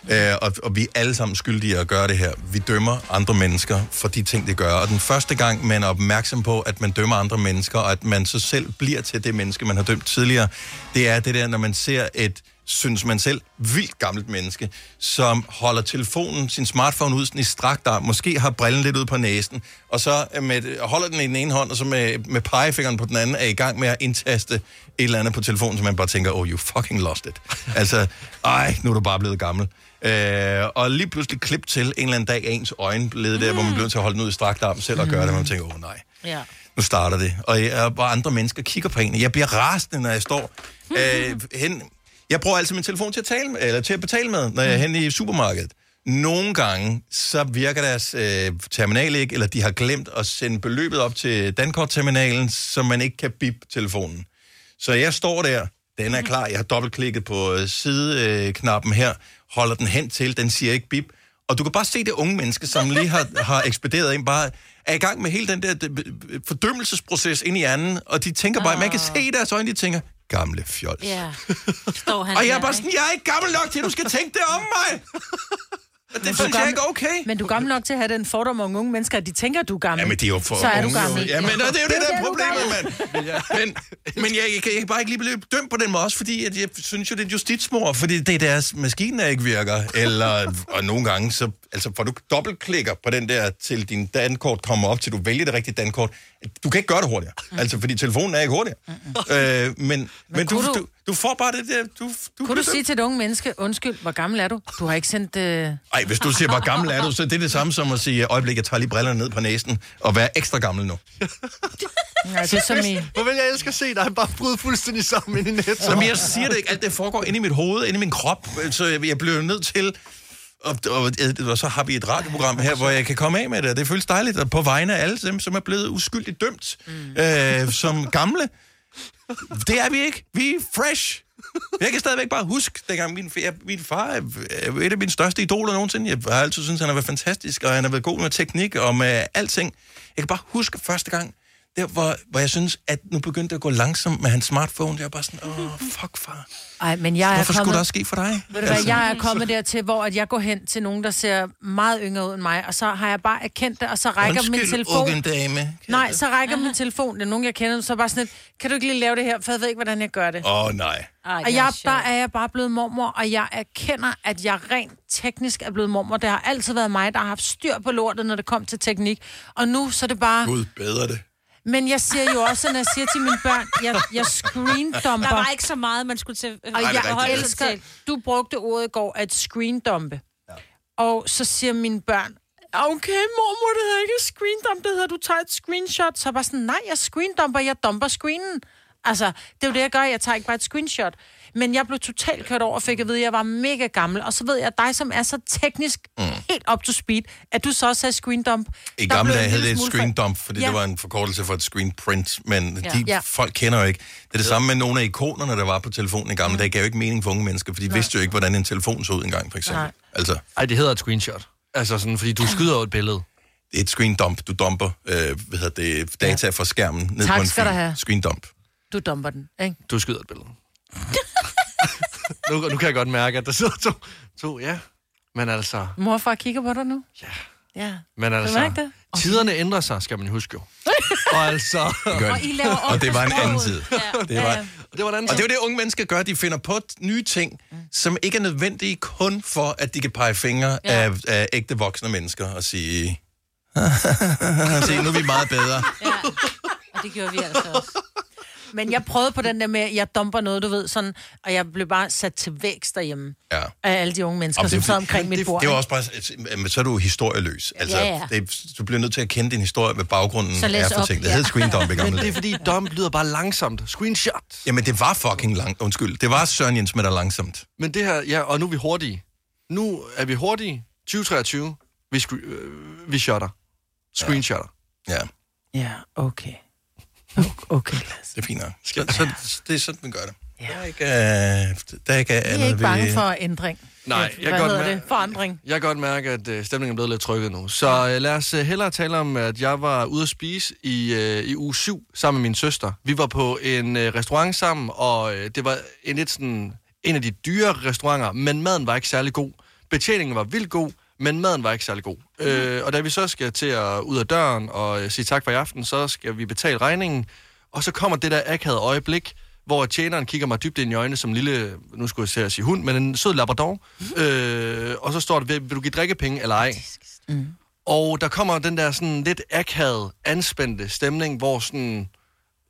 øh, og, og vi er alle sammen skyldige at gøre det her. Vi dømmer andre mennesker for de ting, de gør. Og den første gang, man er opmærksom på, at man dømmer andre mennesker, og at man så selv bliver til det menneske, man har dømt tidligere, det er det der, når man ser et synes man selv, vildt gammelt menneske, som holder telefonen, sin smartphone ud sådan i strakt arm, måske har brillen lidt ud på næsen, og så øh, med, holder den i den ene hånd, og så med, med pegefingeren på den anden, er i gang med at indtaste et eller andet på telefonen, så man bare tænker, oh, you fucking lost it. altså, ej, nu er du bare blevet gammel. Øh, og lige pludselig klip til en eller anden dag ens øjenled der, hvor man bliver nødt til at holde den ud i strakt arm selv og gøre det, og man tænker, åh oh, nej Ja. nu starter det. Og, jeg, og andre mennesker kigger på en. Jeg bliver rasende, når jeg står øh, hen. Jeg bruger altid min telefon til at, tale med, eller til at betale med, når jeg er henne i supermarkedet. Nogle gange, så virker deres øh, terminal ikke, eller de har glemt at sende beløbet op til Dankort-terminalen, så man ikke kan bip telefonen. Så jeg står der, den er klar, jeg har dobbeltklikket på øh, sideknappen her, holder den hen til, den siger ikke bip. Og du kan bare se det unge menneske, som lige har, har ekspederet ind, bare er i gang med hele den der d- fordømmelsesproces ind i hjernen, og de tænker bare, man kan se i deres øjne, de tænker, gamle fjols. Ja. Står han Og jeg er bare sådan, jeg er ikke gammel nok til, at du skal tænke det om mig. Og det Men du synes jeg ikke er okay. Men du er gammel nok til at have den fordom om unge mennesker, at de tænker, at du er gammel. Jamen, det er jo for Så er du unge, gammel. Ja, men og det er jo det, der er problemet, mand. Men, men jeg, jeg, kan, jeg kan bare ikke lige blive dømt på den måde, også fordi at jeg synes jo, det er justitsmor, fordi det er deres maskine, der ikke virker. Eller, og nogle gange, så altså, får du dobbeltklikker på den der, til din dankort kommer op, til du vælger det rigtige dankort. Du kan ikke gøre det hurtigere, Mm. altså, fordi telefonen er ikke hurtigere. Øh, men men, men du, du- du får bare det der... Du, du Kunne du sige til et unge menneske, undskyld, hvor gammel er du? Du har ikke sendt... Øh... Ej, hvis du siger, hvor gammel er du, så det er det samme som at sige, øjeblik, jeg tager lige brillerne ned på næsen, og være ekstra gammel nu. Ja, det er som i... Hvor vil jeg elske at se dig bare bryde fuldstændig sammen ind i netto. Så men jeg siger det ikke, alt det foregår inde i mit hoved, inde i min krop, så jeg, jeg bliver nødt til... Og, og, og så har vi et radioprogram her, hvor jeg kan komme af med det, det føles dejligt, og på vegne af alle dem, som er blevet uskyldigt dømt mm. øh, som gamle. Det er vi ikke. Vi er fresh. Jeg kan stadigvæk bare huske, dengang min, jeg, min far er er et af mine største idoler nogensinde. Jeg har altid syntes, han har været fantastisk, og han har været god med teknik og med alting. Jeg kan bare huske første gang, der hvor, hvor jeg synes, at nu begyndte det at gå langsomt med hans smartphone. Jeg var bare sådan, åh, fuck far. Ej, men jeg er Hvorfor kommet... skulle det også ske for dig? Ved du hvad, jeg er kommet dertil, hvor at jeg går hen til nogen, der ser meget yngre ud end mig, og så har jeg bare erkendt det, og så rækker min Undskyld, telefon... unge dame. Nej, så rækker min telefon, det er nogen, jeg kender, så er bare sådan lidt, kan du ikke lige lave det her, for jeg ved ikke, hvordan jeg gør det. Åh, oh, nej. Ej, og jeg, der er jeg bare blevet mormor, og jeg erkender, at jeg rent teknisk er blevet mormor. Det har altid været mig, der har haft styr på lortet, når det kom til teknik. Og nu så er det bare... Gud, bedre det. Men jeg siger jo også, når jeg siger til mine børn, jeg, jeg screendumper. Der var ikke så meget, man skulle til. Og jeg rigtigt. elsker, du brugte ordet i går, at screendumpe. Ja. Og så siger mine børn, okay, mormor, det hedder ikke screendump, det hedder, du tager et screenshot. Så jeg bare sådan, nej, jeg screendumper, jeg dumper screenen. Altså, det er jo det, jeg gør, jeg tager ikke bare et screenshot. Men jeg blev totalt kørt over og fik at vide, at jeg var mega gammel. Og så ved jeg, at dig, som er så teknisk mm. helt up to speed, at du så også sagde screendump. I der gamle dage lille det et smule for- screen dump, fordi Ja. ja. det var en forkortelse for et screen print, men Ja. ja. de Ja. folk kender jo ikke. Det er det samme med nogle af ikonerne, der var på telefonen i gamle dage, gav jo ikke mening for unge mennesker, for de vidste jo ikke, hvordan en telefon så ud engang, for eksempel. Nej. Altså, Ej, det hedder et screenshot. Altså sådan, fordi du skyder jo et billede. Det er et screen dump. Du dumper øh, hvad hedder det, data fra skærmen ned Tak på en skal fil. du have. Screen dump. Du dumper den, ikke? Du skyder et billede. nu, nu kan jeg godt mærke, at der sidder to, to ja. Men altså, Mor og far kigger på dig nu? Ja. Ja. men Kan altså mærke det? tiderne ændrer sig, skal man huske jo. og altså... Gør Og I laver Og det var en anden tid. Ja. Det var, Ja, ja. Og det var en anden og det er jo det, unge mennesker gør. De finder på nye ting, som ikke er nødvendige kun for, at de kan pege fingre ja. af, af ægte voksne mennesker og sige, se, nu er vi meget bedre. Og det gjorde vi altså også. Men jeg prøvede på den der med, at jeg dumper noget, du ved, sådan, og jeg blev bare sat til vækst derhjemme Ja. af alle de unge mennesker, Jamen, som det sad omkring mit det, bord. Det er jo ikke? også bare, men så er du historieløs. Altså, Ja, ja. Det, du bliver nødt til at kende din historie, hvad baggrunden Så læs er for op, ting. Det ja. hed screen dump i gamle Men det er fordi, dump lyder bare langsomt. Screenshot. Jamen, det var fucking langt. Undskyld. Det var Søren Jens med der langsomt. Men det her, ja, og nu er vi hurtige. Nu er vi hurtige. 2023. Vi, scre- øh, vi shotter. Screenshotter. Ja. Ja, okay. Okay, Det er fint nok. Så, så, det er sådan, man gør det. Ja. Der er ikke, øh, der er ikke Jeg andet er ikke bange ved- for ændring. Nej, jeg Hvad kan godt mær- det? Forandring. Jeg kan godt mærke, at øh, stemningen er blevet lidt trykket nu. Så øh, lad os øh, hellere tale om, at jeg var ude at spise i, øh, i uge 7 sammen med min søster. Vi var på en øh, restaurant sammen, og øh, det var en lidt sådan, en af de dyre restauranter, men maden var ikke særlig god. Betjeningen var vildt god, men maden var ikke særlig god. Mm. Øh, og da vi så skal til at ud af døren og øh, sige tak for i aften, så skal vi betale regningen. Og så kommer det der akavede øjeblik, hvor tjeneren kigger mig dybt ind i øjnene som en lille, nu skulle jeg til at sige hund, men en sød labrador. Mm. Øh, og så står det, vil, vil du give drikkepenge eller ej? Mm. Og der kommer den der sådan lidt akavet, anspændte stemning, hvor sådan...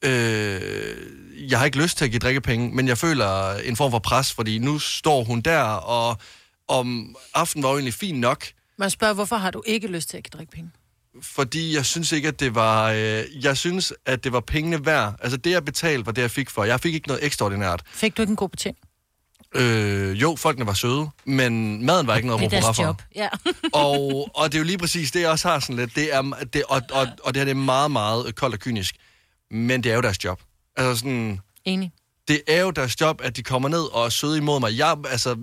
Øh, jeg har ikke lyst til at give drikkepenge, men jeg føler en form for pres, fordi nu står hun der, og om aftenen var jo egentlig fint nok, Man spørger, hvorfor har du ikke lyst til at drikke penge? fordi jeg synes ikke, at det var... Øh, jeg synes, at det var pengene værd. Altså det, jeg betalte, var det, jeg fik for. Jeg fik ikke noget ekstraordinært. Fik du ikke en god betjening? Øh, jo, folkene var søde, men maden var ikke noget Det at råbe for. job. Ja. og, og det er jo lige præcis det, jeg også har sådan lidt. Det er, det, og, og, og det her det er meget, meget koldt og kynisk. Men det er jo deres job. Altså sådan... Enig. Det er jo deres job, at de kommer ned og er søde imod mig. Jeg, altså,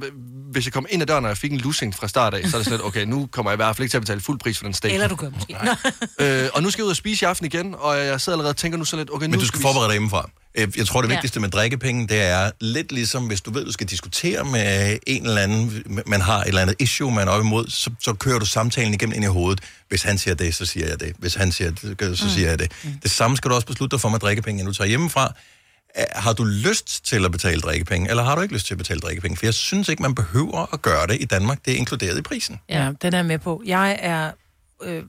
hvis jeg kom ind ad døren, og jeg fik en lussing fra start af, så er det sådan lidt, okay, nu kommer jeg i hvert fald ikke til at betale fuld pris for den steak. Eller du gør måske. øh, og nu skal jeg ud og spise i aften igen, og jeg sidder allerede og tænker nu så lidt, okay, nu Men du skal vi- forberede dig hjemmefra. Øh, Jeg tror, det Ja. vigtigste med drikkepenge, det er lidt ligesom, hvis du ved, du skal diskutere med en eller anden, man har et eller andet issue, man er op imod, så, så kører du samtalen igennem ind i hovedet. Hvis han siger det, så siger jeg det. Hvis han siger det, så siger jeg det. Det samme skal du også beslutte dig for med drikkepenge, når du tager hjemmefra. Øh, Har du lyst til at betale drikkepenge, eller har du ikke lyst til at betale drikkepenge? For jeg synes ikke, man behøver at gøre det i Danmark. Det er inkluderet i prisen. Ja, den er jeg med på. Jeg er... Øh,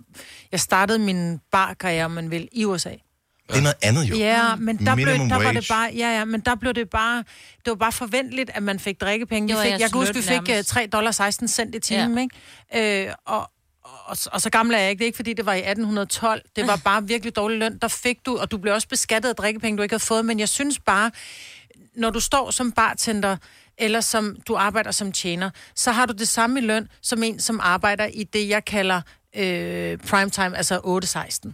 jeg startede min barkarriere, om man vil, i USA. Det er noget andet jo. Ja, men der, blev, der var det bare, ja, ja, men der blev det bare, det var bare forventeligt, at man fik drikkepenge. Vi var fik, jeg kan huske, vi fik uh, nærmest. 3 dollar 16 cent i timen, ja. ikke? Øh, og, og, og, så gammel er jeg ikke. Det er ikke, fordi det var i 1812. Det var bare virkelig dårlig løn. Der fik du, og du blev også beskattet af drikkepenge, du ikke havde fået. Men jeg synes bare, når du står som bartender, eller som du arbejder som tjener, så har du det samme i løn, som en, som arbejder i det, jeg kalder øh, primetime, altså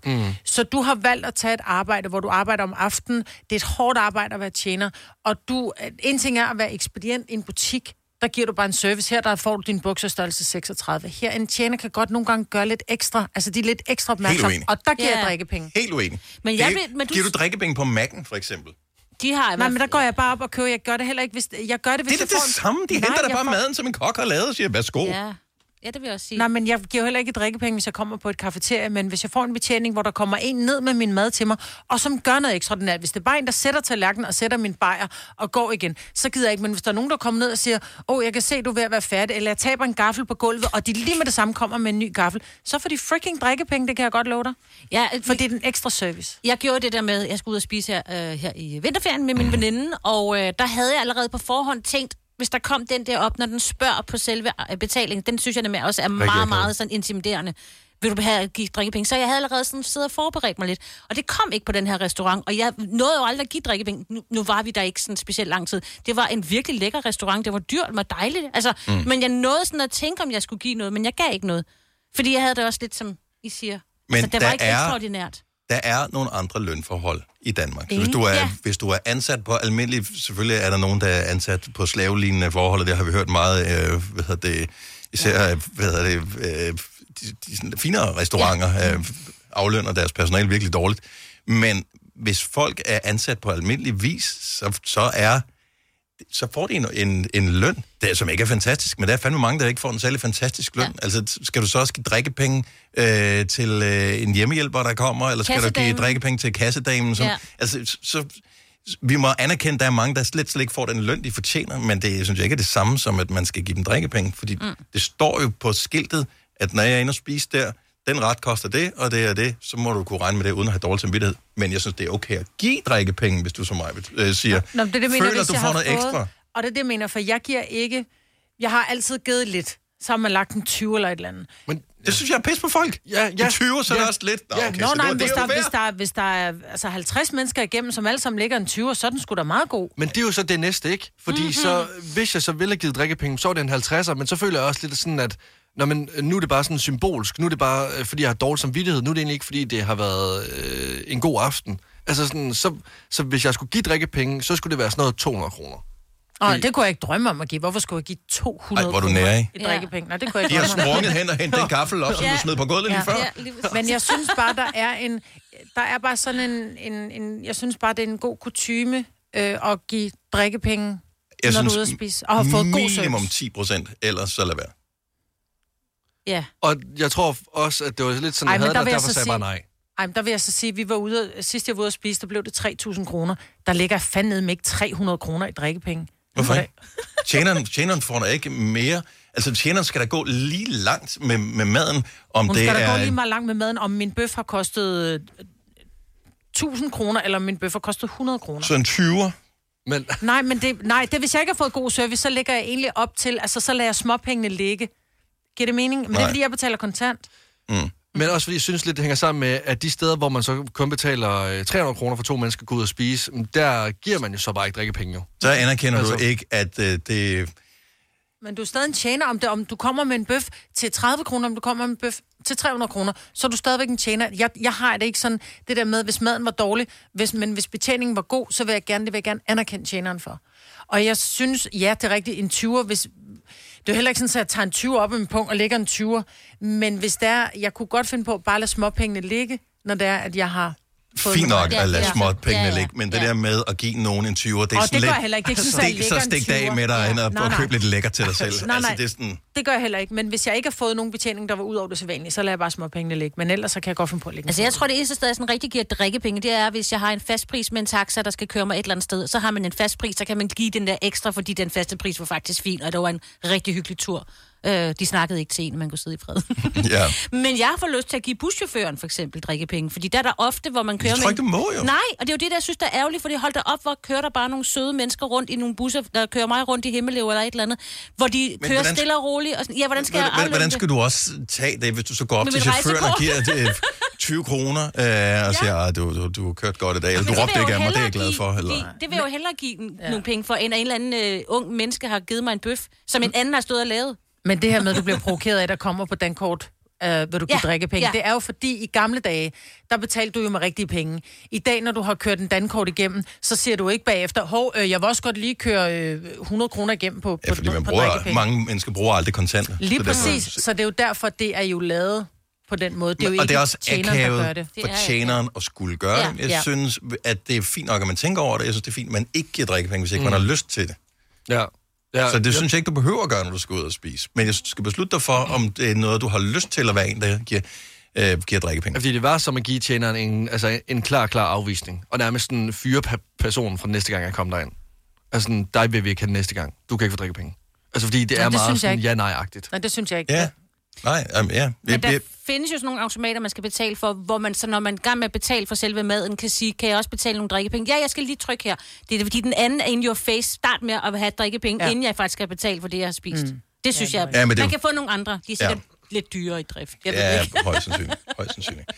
8-16. Mm. Så du har valgt at tage et arbejde, hvor du arbejder om aftenen. Det er et hårdt arbejde at være tjener. Og du, en ting er at være ekspedient i en butik, der giver du bare en service. Her der får du din bukserstørrelse 36. Her en tjener kan godt nogle gange gøre lidt ekstra. Altså de er lidt ekstra opmærksomme. Og der giver Ja. jeg drikkepenge. Helt uenig. Men jeg Det- vil- men du- Giver du drikkepenge på Mac'en, for eksempel? De har Nej, men der går jeg bare op og køber. Jeg gør det heller ikke, hvis... Jeg gør det, hvis Det er jeg da får det samme. De Nej, henter da bare får- maden, som en kok har lavet, og siger, værsgo. Ja. Ja, det vil jeg også sige. Nej, men jeg giver heller ikke drikkepenge, hvis jeg kommer på et kafeterie, men hvis jeg får en betjening, hvor der kommer en ned med min mad til mig, og som gør noget ekstraordinært. Hvis det er bare en, der sætter tallerkenen og sætter min bajer og går igen, så gider jeg ikke. Men hvis der er nogen, der kommer ned og siger, åh, oh, jeg kan se, du er ved at være færdig, eller jeg taber en gaffel på gulvet, og de lige med det samme kommer med en ny gaffel, så får de freaking drikkepenge, det kan jeg godt love dig. Ja, For det er den ekstra service. Jeg gjorde det der med, at jeg skulle ud og spise her, øh, her i vinterferien med min veninde, og øh, der havde jeg allerede på forhånd tænkt, hvis der kom den der op, når den spørger på selve øh, betalingen, den synes jeg nemlig også er meget, meget sådan intimiderende. Vil du have give drikkepenge? Så jeg havde allerede sådan siddet og forberedt mig lidt. Og det kom ikke på den her restaurant, og jeg nåede jo aldrig at give drikkepenge. Nu, nu var vi der ikke sådan specielt lang tid. Det var en virkelig lækker restaurant. Det var dyrt, det var dejligt. Altså, Mm. Men jeg nåede sådan at tænke, om jeg skulle give noget, men jeg gav ikke noget. Fordi jeg havde det også lidt, som I siger. Men altså, det der var ikke er- ekstraordinært. Der er nogle andre lønforhold i Danmark. Så hvis du, er, Ja. hvis du er ansat på almindelig... Selvfølgelig er der nogen, der er ansat på slavelignende forhold, og det har vi hørt meget, øh, hvad hedder det, især, ja. hvad hedder det, øh, de, de sådan finere restauranter ja. øh, aflønner deres personale virkelig dårligt. Men hvis folk er ansat på almindelig vis, så, så er så får de en, en, en løn, der, som ikke er fantastisk, men der er fandme mange, der ikke får en særlig fantastisk løn. Ja. Altså, skal du så også give drikkepenge øh, til øh, en hjemmehjælper, der kommer, eller skal du give Kassedamen. drikkepenge til kassedamen? Som, ja. Altså, så, vi må anerkende, at der er mange, der slet, slet ikke får den løn, de fortjener, men det synes jeg ikke er det samme som, at man skal give dem drikkepenge, fordi mm. det står jo på skiltet, at når jeg er inde og spise der, den ret koster det, og det er det, så må du kunne regne med det, uden at have dårlig samvittighed. Men jeg synes, det er okay at give drikkepenge, hvis du som mig øh, siger, Nå, det det, mener, føler, hvis du får noget fået, ekstra. Og det er det, jeg mener, for jeg giver ikke... Jeg har altid givet lidt. Så har man lagt en 20 eller et eller andet. Men det synes jeg er pis på folk. Ja, ja. I 20, så er det også lidt. Nå, okay, Nå, så nej, det, men var- hvis det er der, hvis, der, er- hvis der er altså 50 mennesker igennem, som alle sammen ligger en 20, så er den sgu da meget god. Men det er jo så det næste, ikke? Fordi Mhm. mm-hmm. så, hvis jeg så ville have givet drikkepenge, så er det en 50'er, men så føler jeg også lidt sådan, at Nå, men nu er det bare sådan symbolsk. Nu er det bare, øh, fordi jeg har dårlig samvittighed. Nu er det egentlig ikke, fordi det har været øh, en god aften. Altså sådan, så, så hvis jeg skulle give drikkepenge, så skulle det være sådan noget 200 kroner. Og det kunne jeg ikke drømme om at give. Hvorfor skulle jeg give 200 Ej, hvor er du kroner nærig. i drikkepenge? Nej, det kunne jeg De ikke har drømme om. sprunget hen og hentet en gaffel op, som du smed på gulvet lige før. Men jeg synes bare, der er en... Der er bare sådan en... en, en jeg synes bare, det er en god kutyme øh, at give drikkepenge, Jeg når du synes, er ude at spise. Og har fået god service. minimum 10 procent, ellers så lad være. Ja. Og jeg tror også, at det var lidt sådan, Ej, jeg havde der det, og derfor sagde sige- bare nej. Ej, men der vil jeg så sige, vi var ude, sidst jeg var ude at spise, der blev det 3.000 kroner. Der ligger fandme med ikke 300 kroner i drikkepenge. Hvorfor ikke? Tjeneren, tjeneren får da ikke mere... Altså, tjeneren skal da gå lige langt med, med maden, om Hun det skal da er... gå lige meget langt med maden, om min bøf har kostet øh, 1000 kroner, eller om min bøf har kostet 100 kroner. Så en 20'er. Men... Nej, men det, nej, det, hvis jeg ikke har fået god service, så lægger jeg egentlig op til, altså så lader jeg småpengene ligge. Giver det mening? Men det er Nej. fordi, jeg betaler kontant. Mm. Men også fordi jeg synes lidt, det hænger sammen med, at de steder, hvor man så kun betaler øh, 300 kroner for to mennesker at gå ud og spise, mm, der giver man jo så bare ikke drikkepenge jo. Så anerkender Altså- du ikke, at øh, det... Men du er stadig en tjener, om, det, om du kommer med en bøf til 30 kroner, om du kommer med en bøf til 300 kroner, så er du stadigvæk en tjener. Jeg, jeg har det ikke sådan, det der med, hvis maden var dårlig, hvis, men hvis betjeningen var god, så vil jeg gerne, det vil jeg gerne anerkende tjeneren for. Og jeg synes, ja, det er rigtigt, en 20'er, hvis... Det er jo heller ikke sådan, at jeg tager en 20 op i min punkt og lægger en 20'er. Men hvis der jeg kunne godt finde på at bare lade småpengene ligge, når det er, at jeg har. Fint nok Ja, at lade ja. småpengene Ja, ja. ligge, men det der med at give nogen en 20'er, det er Og sådan det lidt... jeg heller ikke. Det er at stik, så stik det af 20'er. med dig Ja. hen og, Nej, og nej. køb lidt lækker til dig selv. Nej, altså, nej. det er sådan... Det gør jeg heller ikke, men hvis jeg ikke har fået nogen betjening, der var ud over det sædvanlige, så lader jeg bare småpengene ligge. Men ellers så kan jeg godt finde på at lægge Altså, jeg tror, det eneste sted, jeg sådan rigtig giver drikkepenge, det er, hvis jeg har en fast pris med en taxa, der skal køre mig et eller andet sted. Så har man en fast pris, så kan man give den der ekstra, fordi den faste pris var faktisk fin, og det var en rigtig hyggelig tur. Øh, de snakkede ikke til en, man kunne sidde i fred. Ja. Men jeg får lyst til at give buschaufføren for eksempel drikkepenge, fordi der er der ofte, hvor man kører tror med... ikke, du må jo. Nej, og det er jo det, der jeg synes, der er ærgerligt, fordi hold da op, hvor kører der bare nogle søde mennesker rundt i nogle busser, der kører mig rundt i Himmelev eller et eller andet, hvor de Men kører hvordan- stille og roligt. Og sådan, ja, hvordan skal jeg Hvordan, aflønne hvordan det? skal du også tage det, hvis du så går op Med til chaufføren og giver det 20 kroner øh, og siger, at du, du, du har kørt godt i dag, eller du det råbte ikke jeg af mig, det er jeg glad for. give- Eller? Det, det vil jeg jo hellere give ja. nogle penge for, end at en eller anden øh, ung menneske har givet mig en bøf, som en anden har stået og lavet. Men det her med, at du bliver provokeret af, at der kommer på dankort, øh, vil du Ja, ja, drikkepenge, ja. ja. det er jo fordi, i gamle dage, der betalte du jo med rigtige penge. I dag, når du har kørt en dankort igennem, så siger du ikke bagefter, hov, øh, jeg vil også godt lige køre øh, 100 kroner igennem på, Ja, på, fordi man på bruger, drikkepenge. mange mennesker bruger aldrig kontanter. Lige Så derfor- præcis, så det er jo derfor, det er jo lavet på den måde. Det er jo og ikke det er også tjeneren, der gør akavet det. for tjeneren at skulle gøre Ja. det. Jeg Ja. synes, at det er fint nok, at man tænker over det. Jeg synes, det er fint, at man ikke giver drikkepenge, hvis ikke Mm. man har lyst til det. Ja. Ja Så det ja. synes jeg ikke, du behøver at gøre, når du skal ud og spise. Men jeg skal beslutte dig for, om det er noget, du har lyst til at være en, der giver, øh, giver drikkepenge. Fordi det var som at give tjeneren en, altså en klar, klar afvisning. Og nærmest sådan fyre personen fra næste gang, jeg kom derind. Altså dig vil vi ikke have næste gang. Du kan ikke få drikkepenge. Altså fordi det Nej, er det meget sådan ja-nej-agtigt. Nej, det synes jeg ikke. Ja. Nej, um, ja. Men der findes jo sådan nogle automater, man skal betale for, hvor man så, når man er gang med at betale for selve maden, kan sige, kan jeg også betale nogle drikkepenge? Ja, jeg skal lige trykke her. Det er fordi, den anden er in your face. Start med at have drikkepenge, ja. Ja. inden jeg faktisk skal betale for det, jeg har spist. Mm. Det synes Ja, jeg. men det er man jo- kan få nogle andre. De er sikkert lidt dyrere i drift. Jeg ved det ja, ikke. højst sandsynligt. Højst sandsynligt.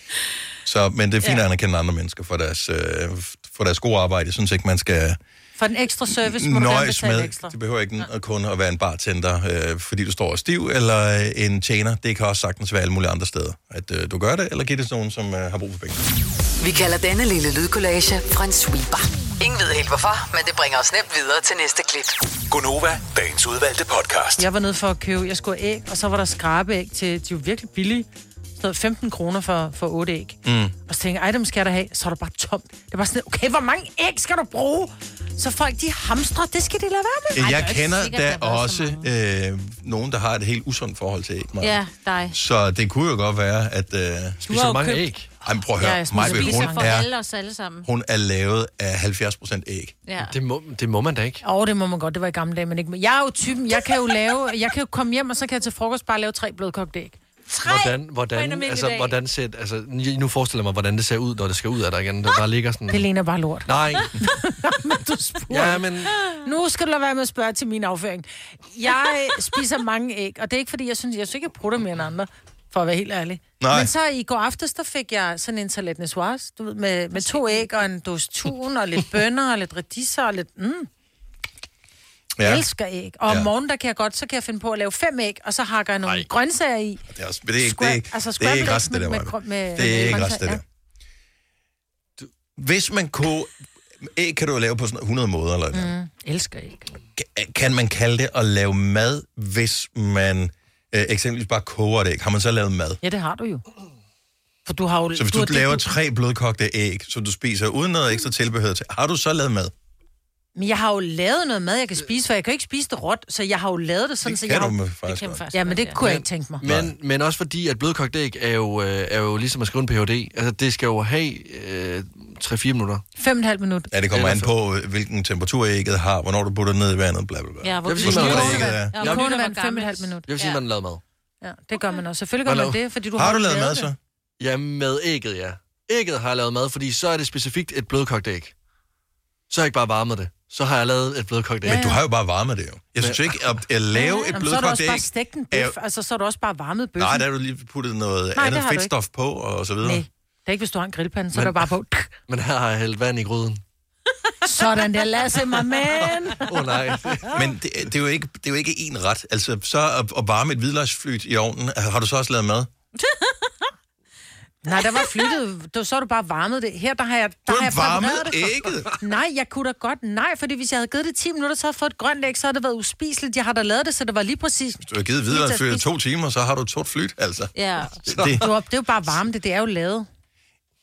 Så, men det er fint Ja. at anerkende andre mennesker for deres, øh, for deres gode arbejde. Jeg synes ikke, man skal For den ekstra service må du gerne nøjes betale med. ekstra. Det behøver ikke ja. kun at være en bartender, øh, fordi du står stiv, eller øh, en tjener. Det kan også sagtens være alle mulige andre steder. At øh, du gør det, eller giver det til nogen, som øh, har brug for penge. Vi kalder denne lille lydkollage Frans sweeper. Ingen ved helt hvorfor, men det bringer os nemt videre til næste klip. Gunova, dagens udvalgte podcast. Jeg var nede for at købe, jeg skulle æg, og så var der skrabeæg til, de jo virkelig billige. Så 15 kroner for, for 8 æg. Mm. Og så tænkte jeg, ej, dem skal jeg da have. Så er der bare tomt. Det var sådan, okay, hvor mange æg skal du bruge? Så folk, de hamstrer, det skal de lade være med. Jeg kender da også øh, nogen, der har et helt usundt forhold til æg. Maja. Ja, dig. Så det kunne jo godt være, at... Øh, Spiser du mange æg? Ej, men prøv at høre. Ja, spiser hun, for er, alle os alle sammen. hun er lavet af 70 procent æg. Ja. Det må, det må man da ikke. Åh, oh, det må man godt. Det var i gamle dage, men ikke. Jeg er jo typen, jeg kan jo lave, jeg kan jo komme hjem, og så kan jeg til frokost bare lave tre blødkogte æg. Hvordan, på en hvordan, almindelig altså, dag. hvordan ser, altså, nu forestiller jeg mig, hvordan det ser ud, når det skal ud af dig igen. Der bare ligger sådan... Det ligner bare lort. Nej. du spurgte. Ja, men- Nu skal du lade være med at spørge til min afføring. Jeg spiser mange æg, og det er ikke, fordi jeg synes, jeg synes ikke, jeg prutter mere end andre, for at være helt ærlig. Nej. Men så i går aftes, der fik jeg sådan en salat du ved, med, med to æg og en dåse tun og lidt bønner og lidt radiser og lidt... Mm, jeg elsker æg. Og om Ja. morgenen, der kan jeg godt, så kan jeg finde på at lave fem æg, og så hakker jeg nogle Ej. grøntsager i. Det er, også, men det er ikke, det er ikke, altså det er ikke scrambled rest, det med- med- med- Det er ikke grøntsager, rest, det ja. Hvis man kunne... Æg kan du lave på sådan 100 måder, eller hvad? Mm, elsker æg. Kan man kalde det at lave mad, hvis man øh, eksempelvis bare koger et æg? Har man så lavet mad? Ja, det har du jo. For du har jo... Så hvis du, du laver det- tre blødkogte æg, som du spiser uden noget ekstra tilbehør til, har du så lavet mad? Men jeg har jo lavet noget mad, jeg kan spise, for jeg kan jo ikke spise det råt, så jeg har jo lavet det sådan, Det så kan jeg du har... med det faktisk kan godt. faktisk Ja, men det kunne jeg ikke tænke mig. Men, men også fordi, at blødkogt æg er jo, øh, er jo ligesom at skrive en Ph.D. Altså, det skal jo have øh, 3-4 minutter. Fem og et halvt minut. Ja, det kommer an på, øh, hvilken temperatur ægget har, hvornår du putter det ned i vandet, bla bla bla. Ja, hvor Jeg vil Hvor sige, stort man- ægget er. Ja, Jeg vil- kogende vand, fem og et halvt minut. Jeg vil sige, ja. man lavede mad. Ja, det gør man også. Selvfølgelig gør man laver- det, fordi du Har har, du lavet mad, det. så? Ja, med ægget, ja. Ægget har jeg lavet mad, fordi så er det specifikt et blødkogt æg. Så har jeg ikke bare varmet det. Så har jeg lavet et blødkogt æg. Men du har jo bare varmet det jo. Jeg synes ikke, at, at lave et Jamen, så har du blødkogt også æg... bare stegt en er bøf. Altså, så har du også bare varmet bøffen. Nej, der har du lige puttet noget Nej, det andet du fedtstof på, og så videre. Nej, det er ikke, hvis du har en grillpande, så er Men- det bare på. Men her har jeg hældt vand i gryden. Sådan der, Lasse, my man. Åh oh, nej. Men det, det, er jo ikke, det er jo ikke en ret. Altså, så at, at varme et hvidløgsflyt i ovnen, har du så også lavet mad? Nej, der var flyttet. Du, så har du bare varmet det. Her, der har jeg, der Du har jeg har varmet det for- ægget. Nej, jeg kunne da godt. Nej, fordi hvis jeg havde givet det 10 minutter, så havde jeg fået et grønt æg, så havde det været uspiseligt. Jeg har da lavet det, så det var lige præcis... Du har givet hvidløgsflyt i to timer, så har du et stort flyt, altså. Ja. Det- Det, det, det er jo bare varme, det, det er jo lavet.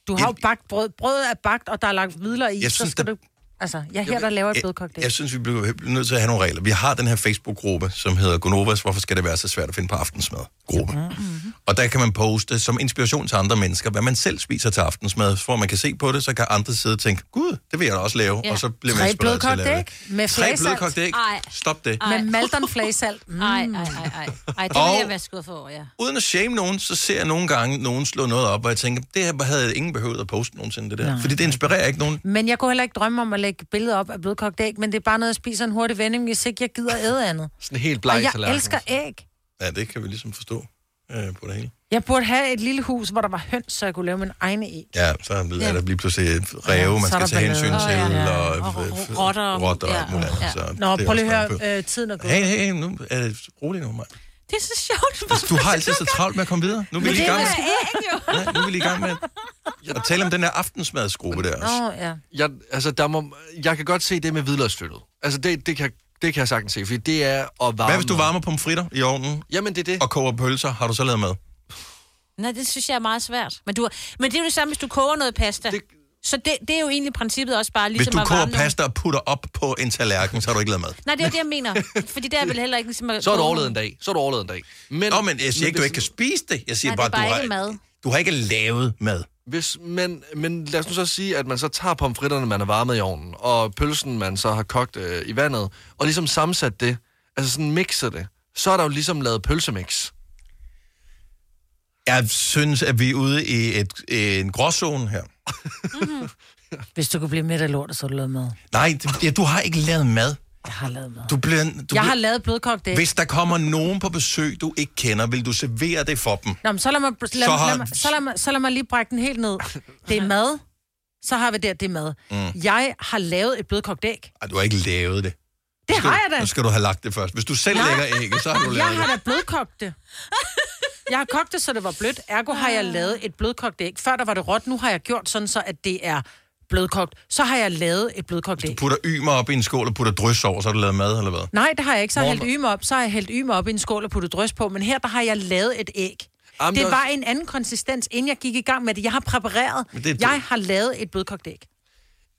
Du har jo bagt brød. Brødet er bagt, og der er lagt hvidler i. Jeg så synes, skal der- du... Altså, jeg her, der laver et blødkogt æg. Jeg synes, vi bliver nødt til at have nogle regler. Vi har den her Facebook-gruppe, som hedder Gonovas, hvorfor skal det være så svært at finde på aftensmad? Gruppe. Mm-hmm. Og der kan man poste som inspiration til andre mennesker, hvad man selv spiser til aftensmad, for at man kan se på det, så kan andre sidde og tænke, gud, det vil jeg da også lave, Ja. og så bliver man inspireret til at lave det. med Tre blødkogte æg. Stop det. Med Maldon flagesalt. Mm. Ej, ej, ej, det vil jeg være skuffet over, ja. Uden at shame nogen, så ser jeg nogle gange nogen slå noget op, og jeg tænker, det her havde ingen behøvet at poste nogensinde, det der. Nej. Fordi det inspirerer ikke nogen. Men jeg kunne heller ikke drømme om at lægge billeder op af blødkogt æg, men det er bare noget, jeg spiser en hurtig vending, hvis ikke jeg gider æde andet. Sådan helt Og bleg jeg tallerken. elsker æg. Ja, det kan vi ligesom forstå øh, på det hele. Jeg burde have et lille hus, hvor der var høns, så jeg kunne lave min egne æg. Ja, så er der- er der lige pludselig ræve, man så er skal tage hensyn til, Åh, ja. og, Og øh, ro- rotter. og Ja. alt muligt andet. Ja. Nå, prøv lige at høre, øh, tiden er gået. Hey, hey, nu er det roligt nu, mand. Det er så sjovt. Altså, du har altid så travlt med at komme videre. Nu er vi lige i gang med, ja, nu er vi lige i gang med at tale om den der aftensmadsgruppe der også. Åh, ja. Jeg, altså, der må, jeg kan godt se det med hvidløgsflyttet. Altså, det, det, kan, det kan jeg sagtens se, fordi det er at varme... Hvad hvis du varmer pomfritter i ovnen? Jamen, det er det. Og koger pølser, har du så lavet mad? Nej, det synes jeg er meget svært. Men, du, men det er jo det samme, hvis du koger noget pasta. Det... Så det, det er jo egentlig princippet også bare Hvis ligesom du at koger varme pasta og putter op på en tallerken, så har du ikke lavet mad. Nej, det er jo det, jeg mener. Fordi det er vel heller ikke ligesom at Så har du overlevet en dag. Så har du overlevet en dag. Men, Nå, men jeg siger ikke, du hvis- ikke kan spise det. Jeg siger Nej, det bare, er bare du ikke har, mad. du har ikke lavet mad. Hvis, men, men lad os nu så sige, at man så tager pomfritterne, man har varmet i ovnen, og pølsen, man så har kogt øh, i vandet, og ligesom sammensat det, altså sådan mixer det, så er der jo ligesom lavet pølsemix. Jeg synes, at vi er ude i et, en gråzone her. Hvis du kan blive midt af lortet, så har du lavet mad. Nej, det- ja, du har ikke lavet mad. Jeg har lavet mad. Du bliver, du jeg bliver, har lavet blødkogt æg. Hvis der kommer nogen på besøg, du ikke kender, vil du servere det for dem? Nå, men så lad mig, lad, Så så, har- lad, mig, så, lad mig, så lad mig lige brække den helt ned. Det er mad. Så har vi der, det er mad. Mm. Jeg har lavet et blødkogt æg. Ej, du har ikke lavet det. Det har jeg da. Nu skal du have lagt det først. Hvis du selv Nej. lægger ægget, så har du lavet Jeg har det. da blødkogt det. Jeg har kogt det, så det var blødt. Ergo har jeg lavet et blødkogt æg. Før der var det råt, nu har jeg gjort sådan, så at det er blødkogt, så har jeg lavet et blødkogt æg. Putter ymer op i en skål og putter drys over, så har du lavet mad, eller hvad? Nej, det har jeg ikke. Så har jeg hældt ymer op, så har jeg hældt ymer op i en skål og puttet drys på, men her der har jeg lavet et æg. Jamen, det er var en anden konsistens, inden jeg gik i gang med det. Jeg har præpareret. Det det. Jeg har lavet et blødkogt æg.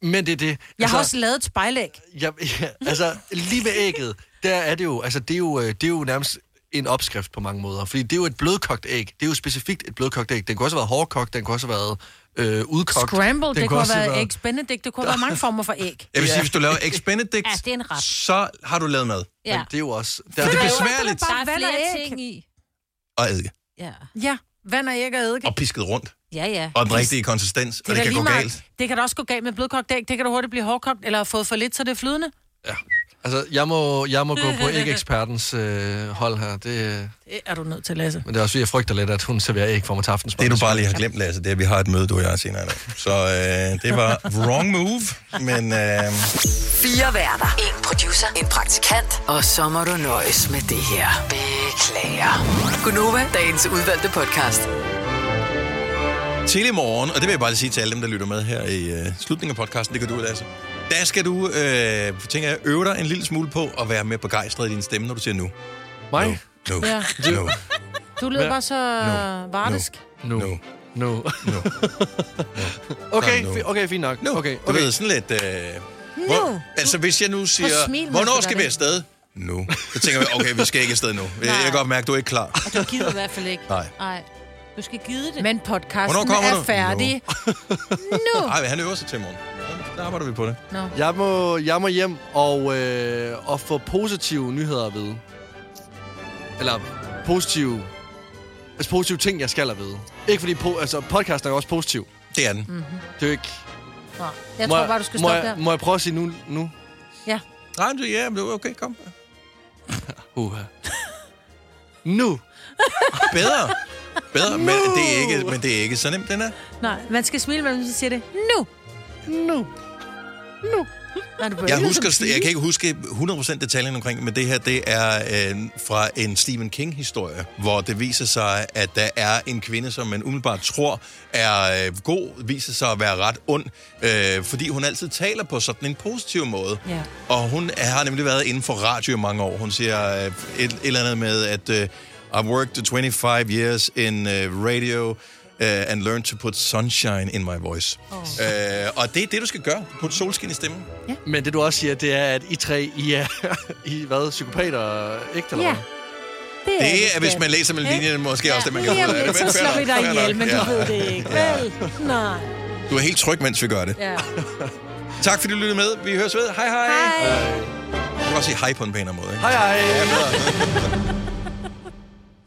Men det er det. Jeg har også lavet et spejlæg. Ja, ja, altså, lige med ægget, der er det jo, altså, det er jo, øh, det er jo nærmest en opskrift på mange måder. Fordi det er jo et blødkogt æg. Det er jo specifikt et blødkogt æg. Den kunne også have været hårdkogt, den kunne også have været øh, udkogt. Scramble, den det kunne også have været eggs benedict, det kunne have været mange former for æg. Jeg vil sige, hvis du laver eggs benedict, Ja, det er en ret. så har du lavet mad. Ja. Men det er jo også... Det er besværligt. Der er flere ting i. Og eddike. Ja. Ja, vand og æg og eddike. Og pisket rundt. Ja, ja. Og den rigtige konsistens. Og det kan gå meget- galt. Det kan da også gå galt med blødkogt æg. Det kan da hurtigt blive hårdkogt, eller have fået for lidt, så det er flydende. Altså, jeg må, jeg må gå på æg-ekspertens øh, hold her. Det, Det er du nødt til, Lasse. men det er også fordi, jeg frygter lidt, at hun serverer æg for mig til aftensmad. Det du bare lige har glemt, Lasse, det er, at vi har et møde, du og jeg senere i dag. Så øh, det var wrong move, men øh, Fire værter. En producer. En praktikant. Og så må du nøjes med det her. Beklager. Gunova, dagens udvalgte podcast. til i morgen, og det vil jeg bare lige sige til alle dem, der lytter med her i øh, slutningen af podcasten, det kan du, Lasse. Der skal du, øh, tænker jeg, øve dig en lille smule på at være mere begejstret i din stemme, når du siger nu. Mig? Nu. Ja. Nu. Du lyder bare så vardisk. Nu. Nu. Nu. Nu. Okay, okay, fint nok. Nu. Okay, Du okay. ved, sådan lidt... Øh, hvor, altså, hvis jeg nu siger, smil, hvornår du skal vi afsted? Nu. Så tænker vi, okay, vi skal ikke afsted nu. Jeg, jeg kan godt mærke, at du er ikke klar. Og du gider i hvert fald ikke. Nej. Nej. Du skal gide det. Men podcasten er du? færdig. Nu. Nej, han øver sig til morgen. Der arbejder vi på det. Nå. Jeg må, jeg må hjem og, øh, og få positive nyheder at vide. Eller positive, altså positive ting, jeg skal at vide. Ikke fordi, po, altså podcasten er jo også positiv. Det er den. Mm-hmm. Det er jo ikke... Nå. Jeg må tror bare, du skal må stoppe jeg, der. Må jeg prøve at sige nu? nu? Ja. Nej, men det- ja, men det er okay, kom. Uha. nu. Bedre. Bedre, men det, er ikke, men det er ikke så nemt, den er. Nej, man skal smile, når man siger det. Nu. Nu. Nu. Nej, du behøver Jeg, husker, jeg kan ikke huske 100% detaljen omkring, men det her, det er øh, fra en Stephen King-historie, hvor det viser sig, at der er en kvinde, som man umiddelbart tror er øh, god, viser sig at være ret ond, øh, fordi hun altid taler på sådan en positiv måde. Ja. Og hun har nemlig været inden for radio i mange år. Hun siger øh, et, et eller andet med, at øh, I've worked 25 years in uh, radio uh, and learned to put sunshine in my voice. Oh. Uh, og det er det, du skal gøre. Put solskin i stemmen. Men det du også siger, det er, at I tre, I er, I hvad, psykopater ægte, eller Ja. hvad? Det Det er, hvis man læser mellem linjerne, måske også det, man kan om ud af så slår vi dig ihjel, men Ja. du ved det ikke. Vel? Nej. Du er helt tryg, mens vi gør det. Ja. Tak fordi du lyttede med. Vi høres ved. Hej hej. Hej. Du kan også sige hej på en pænere måde. Ikke? Hej hej. Ja, bedre.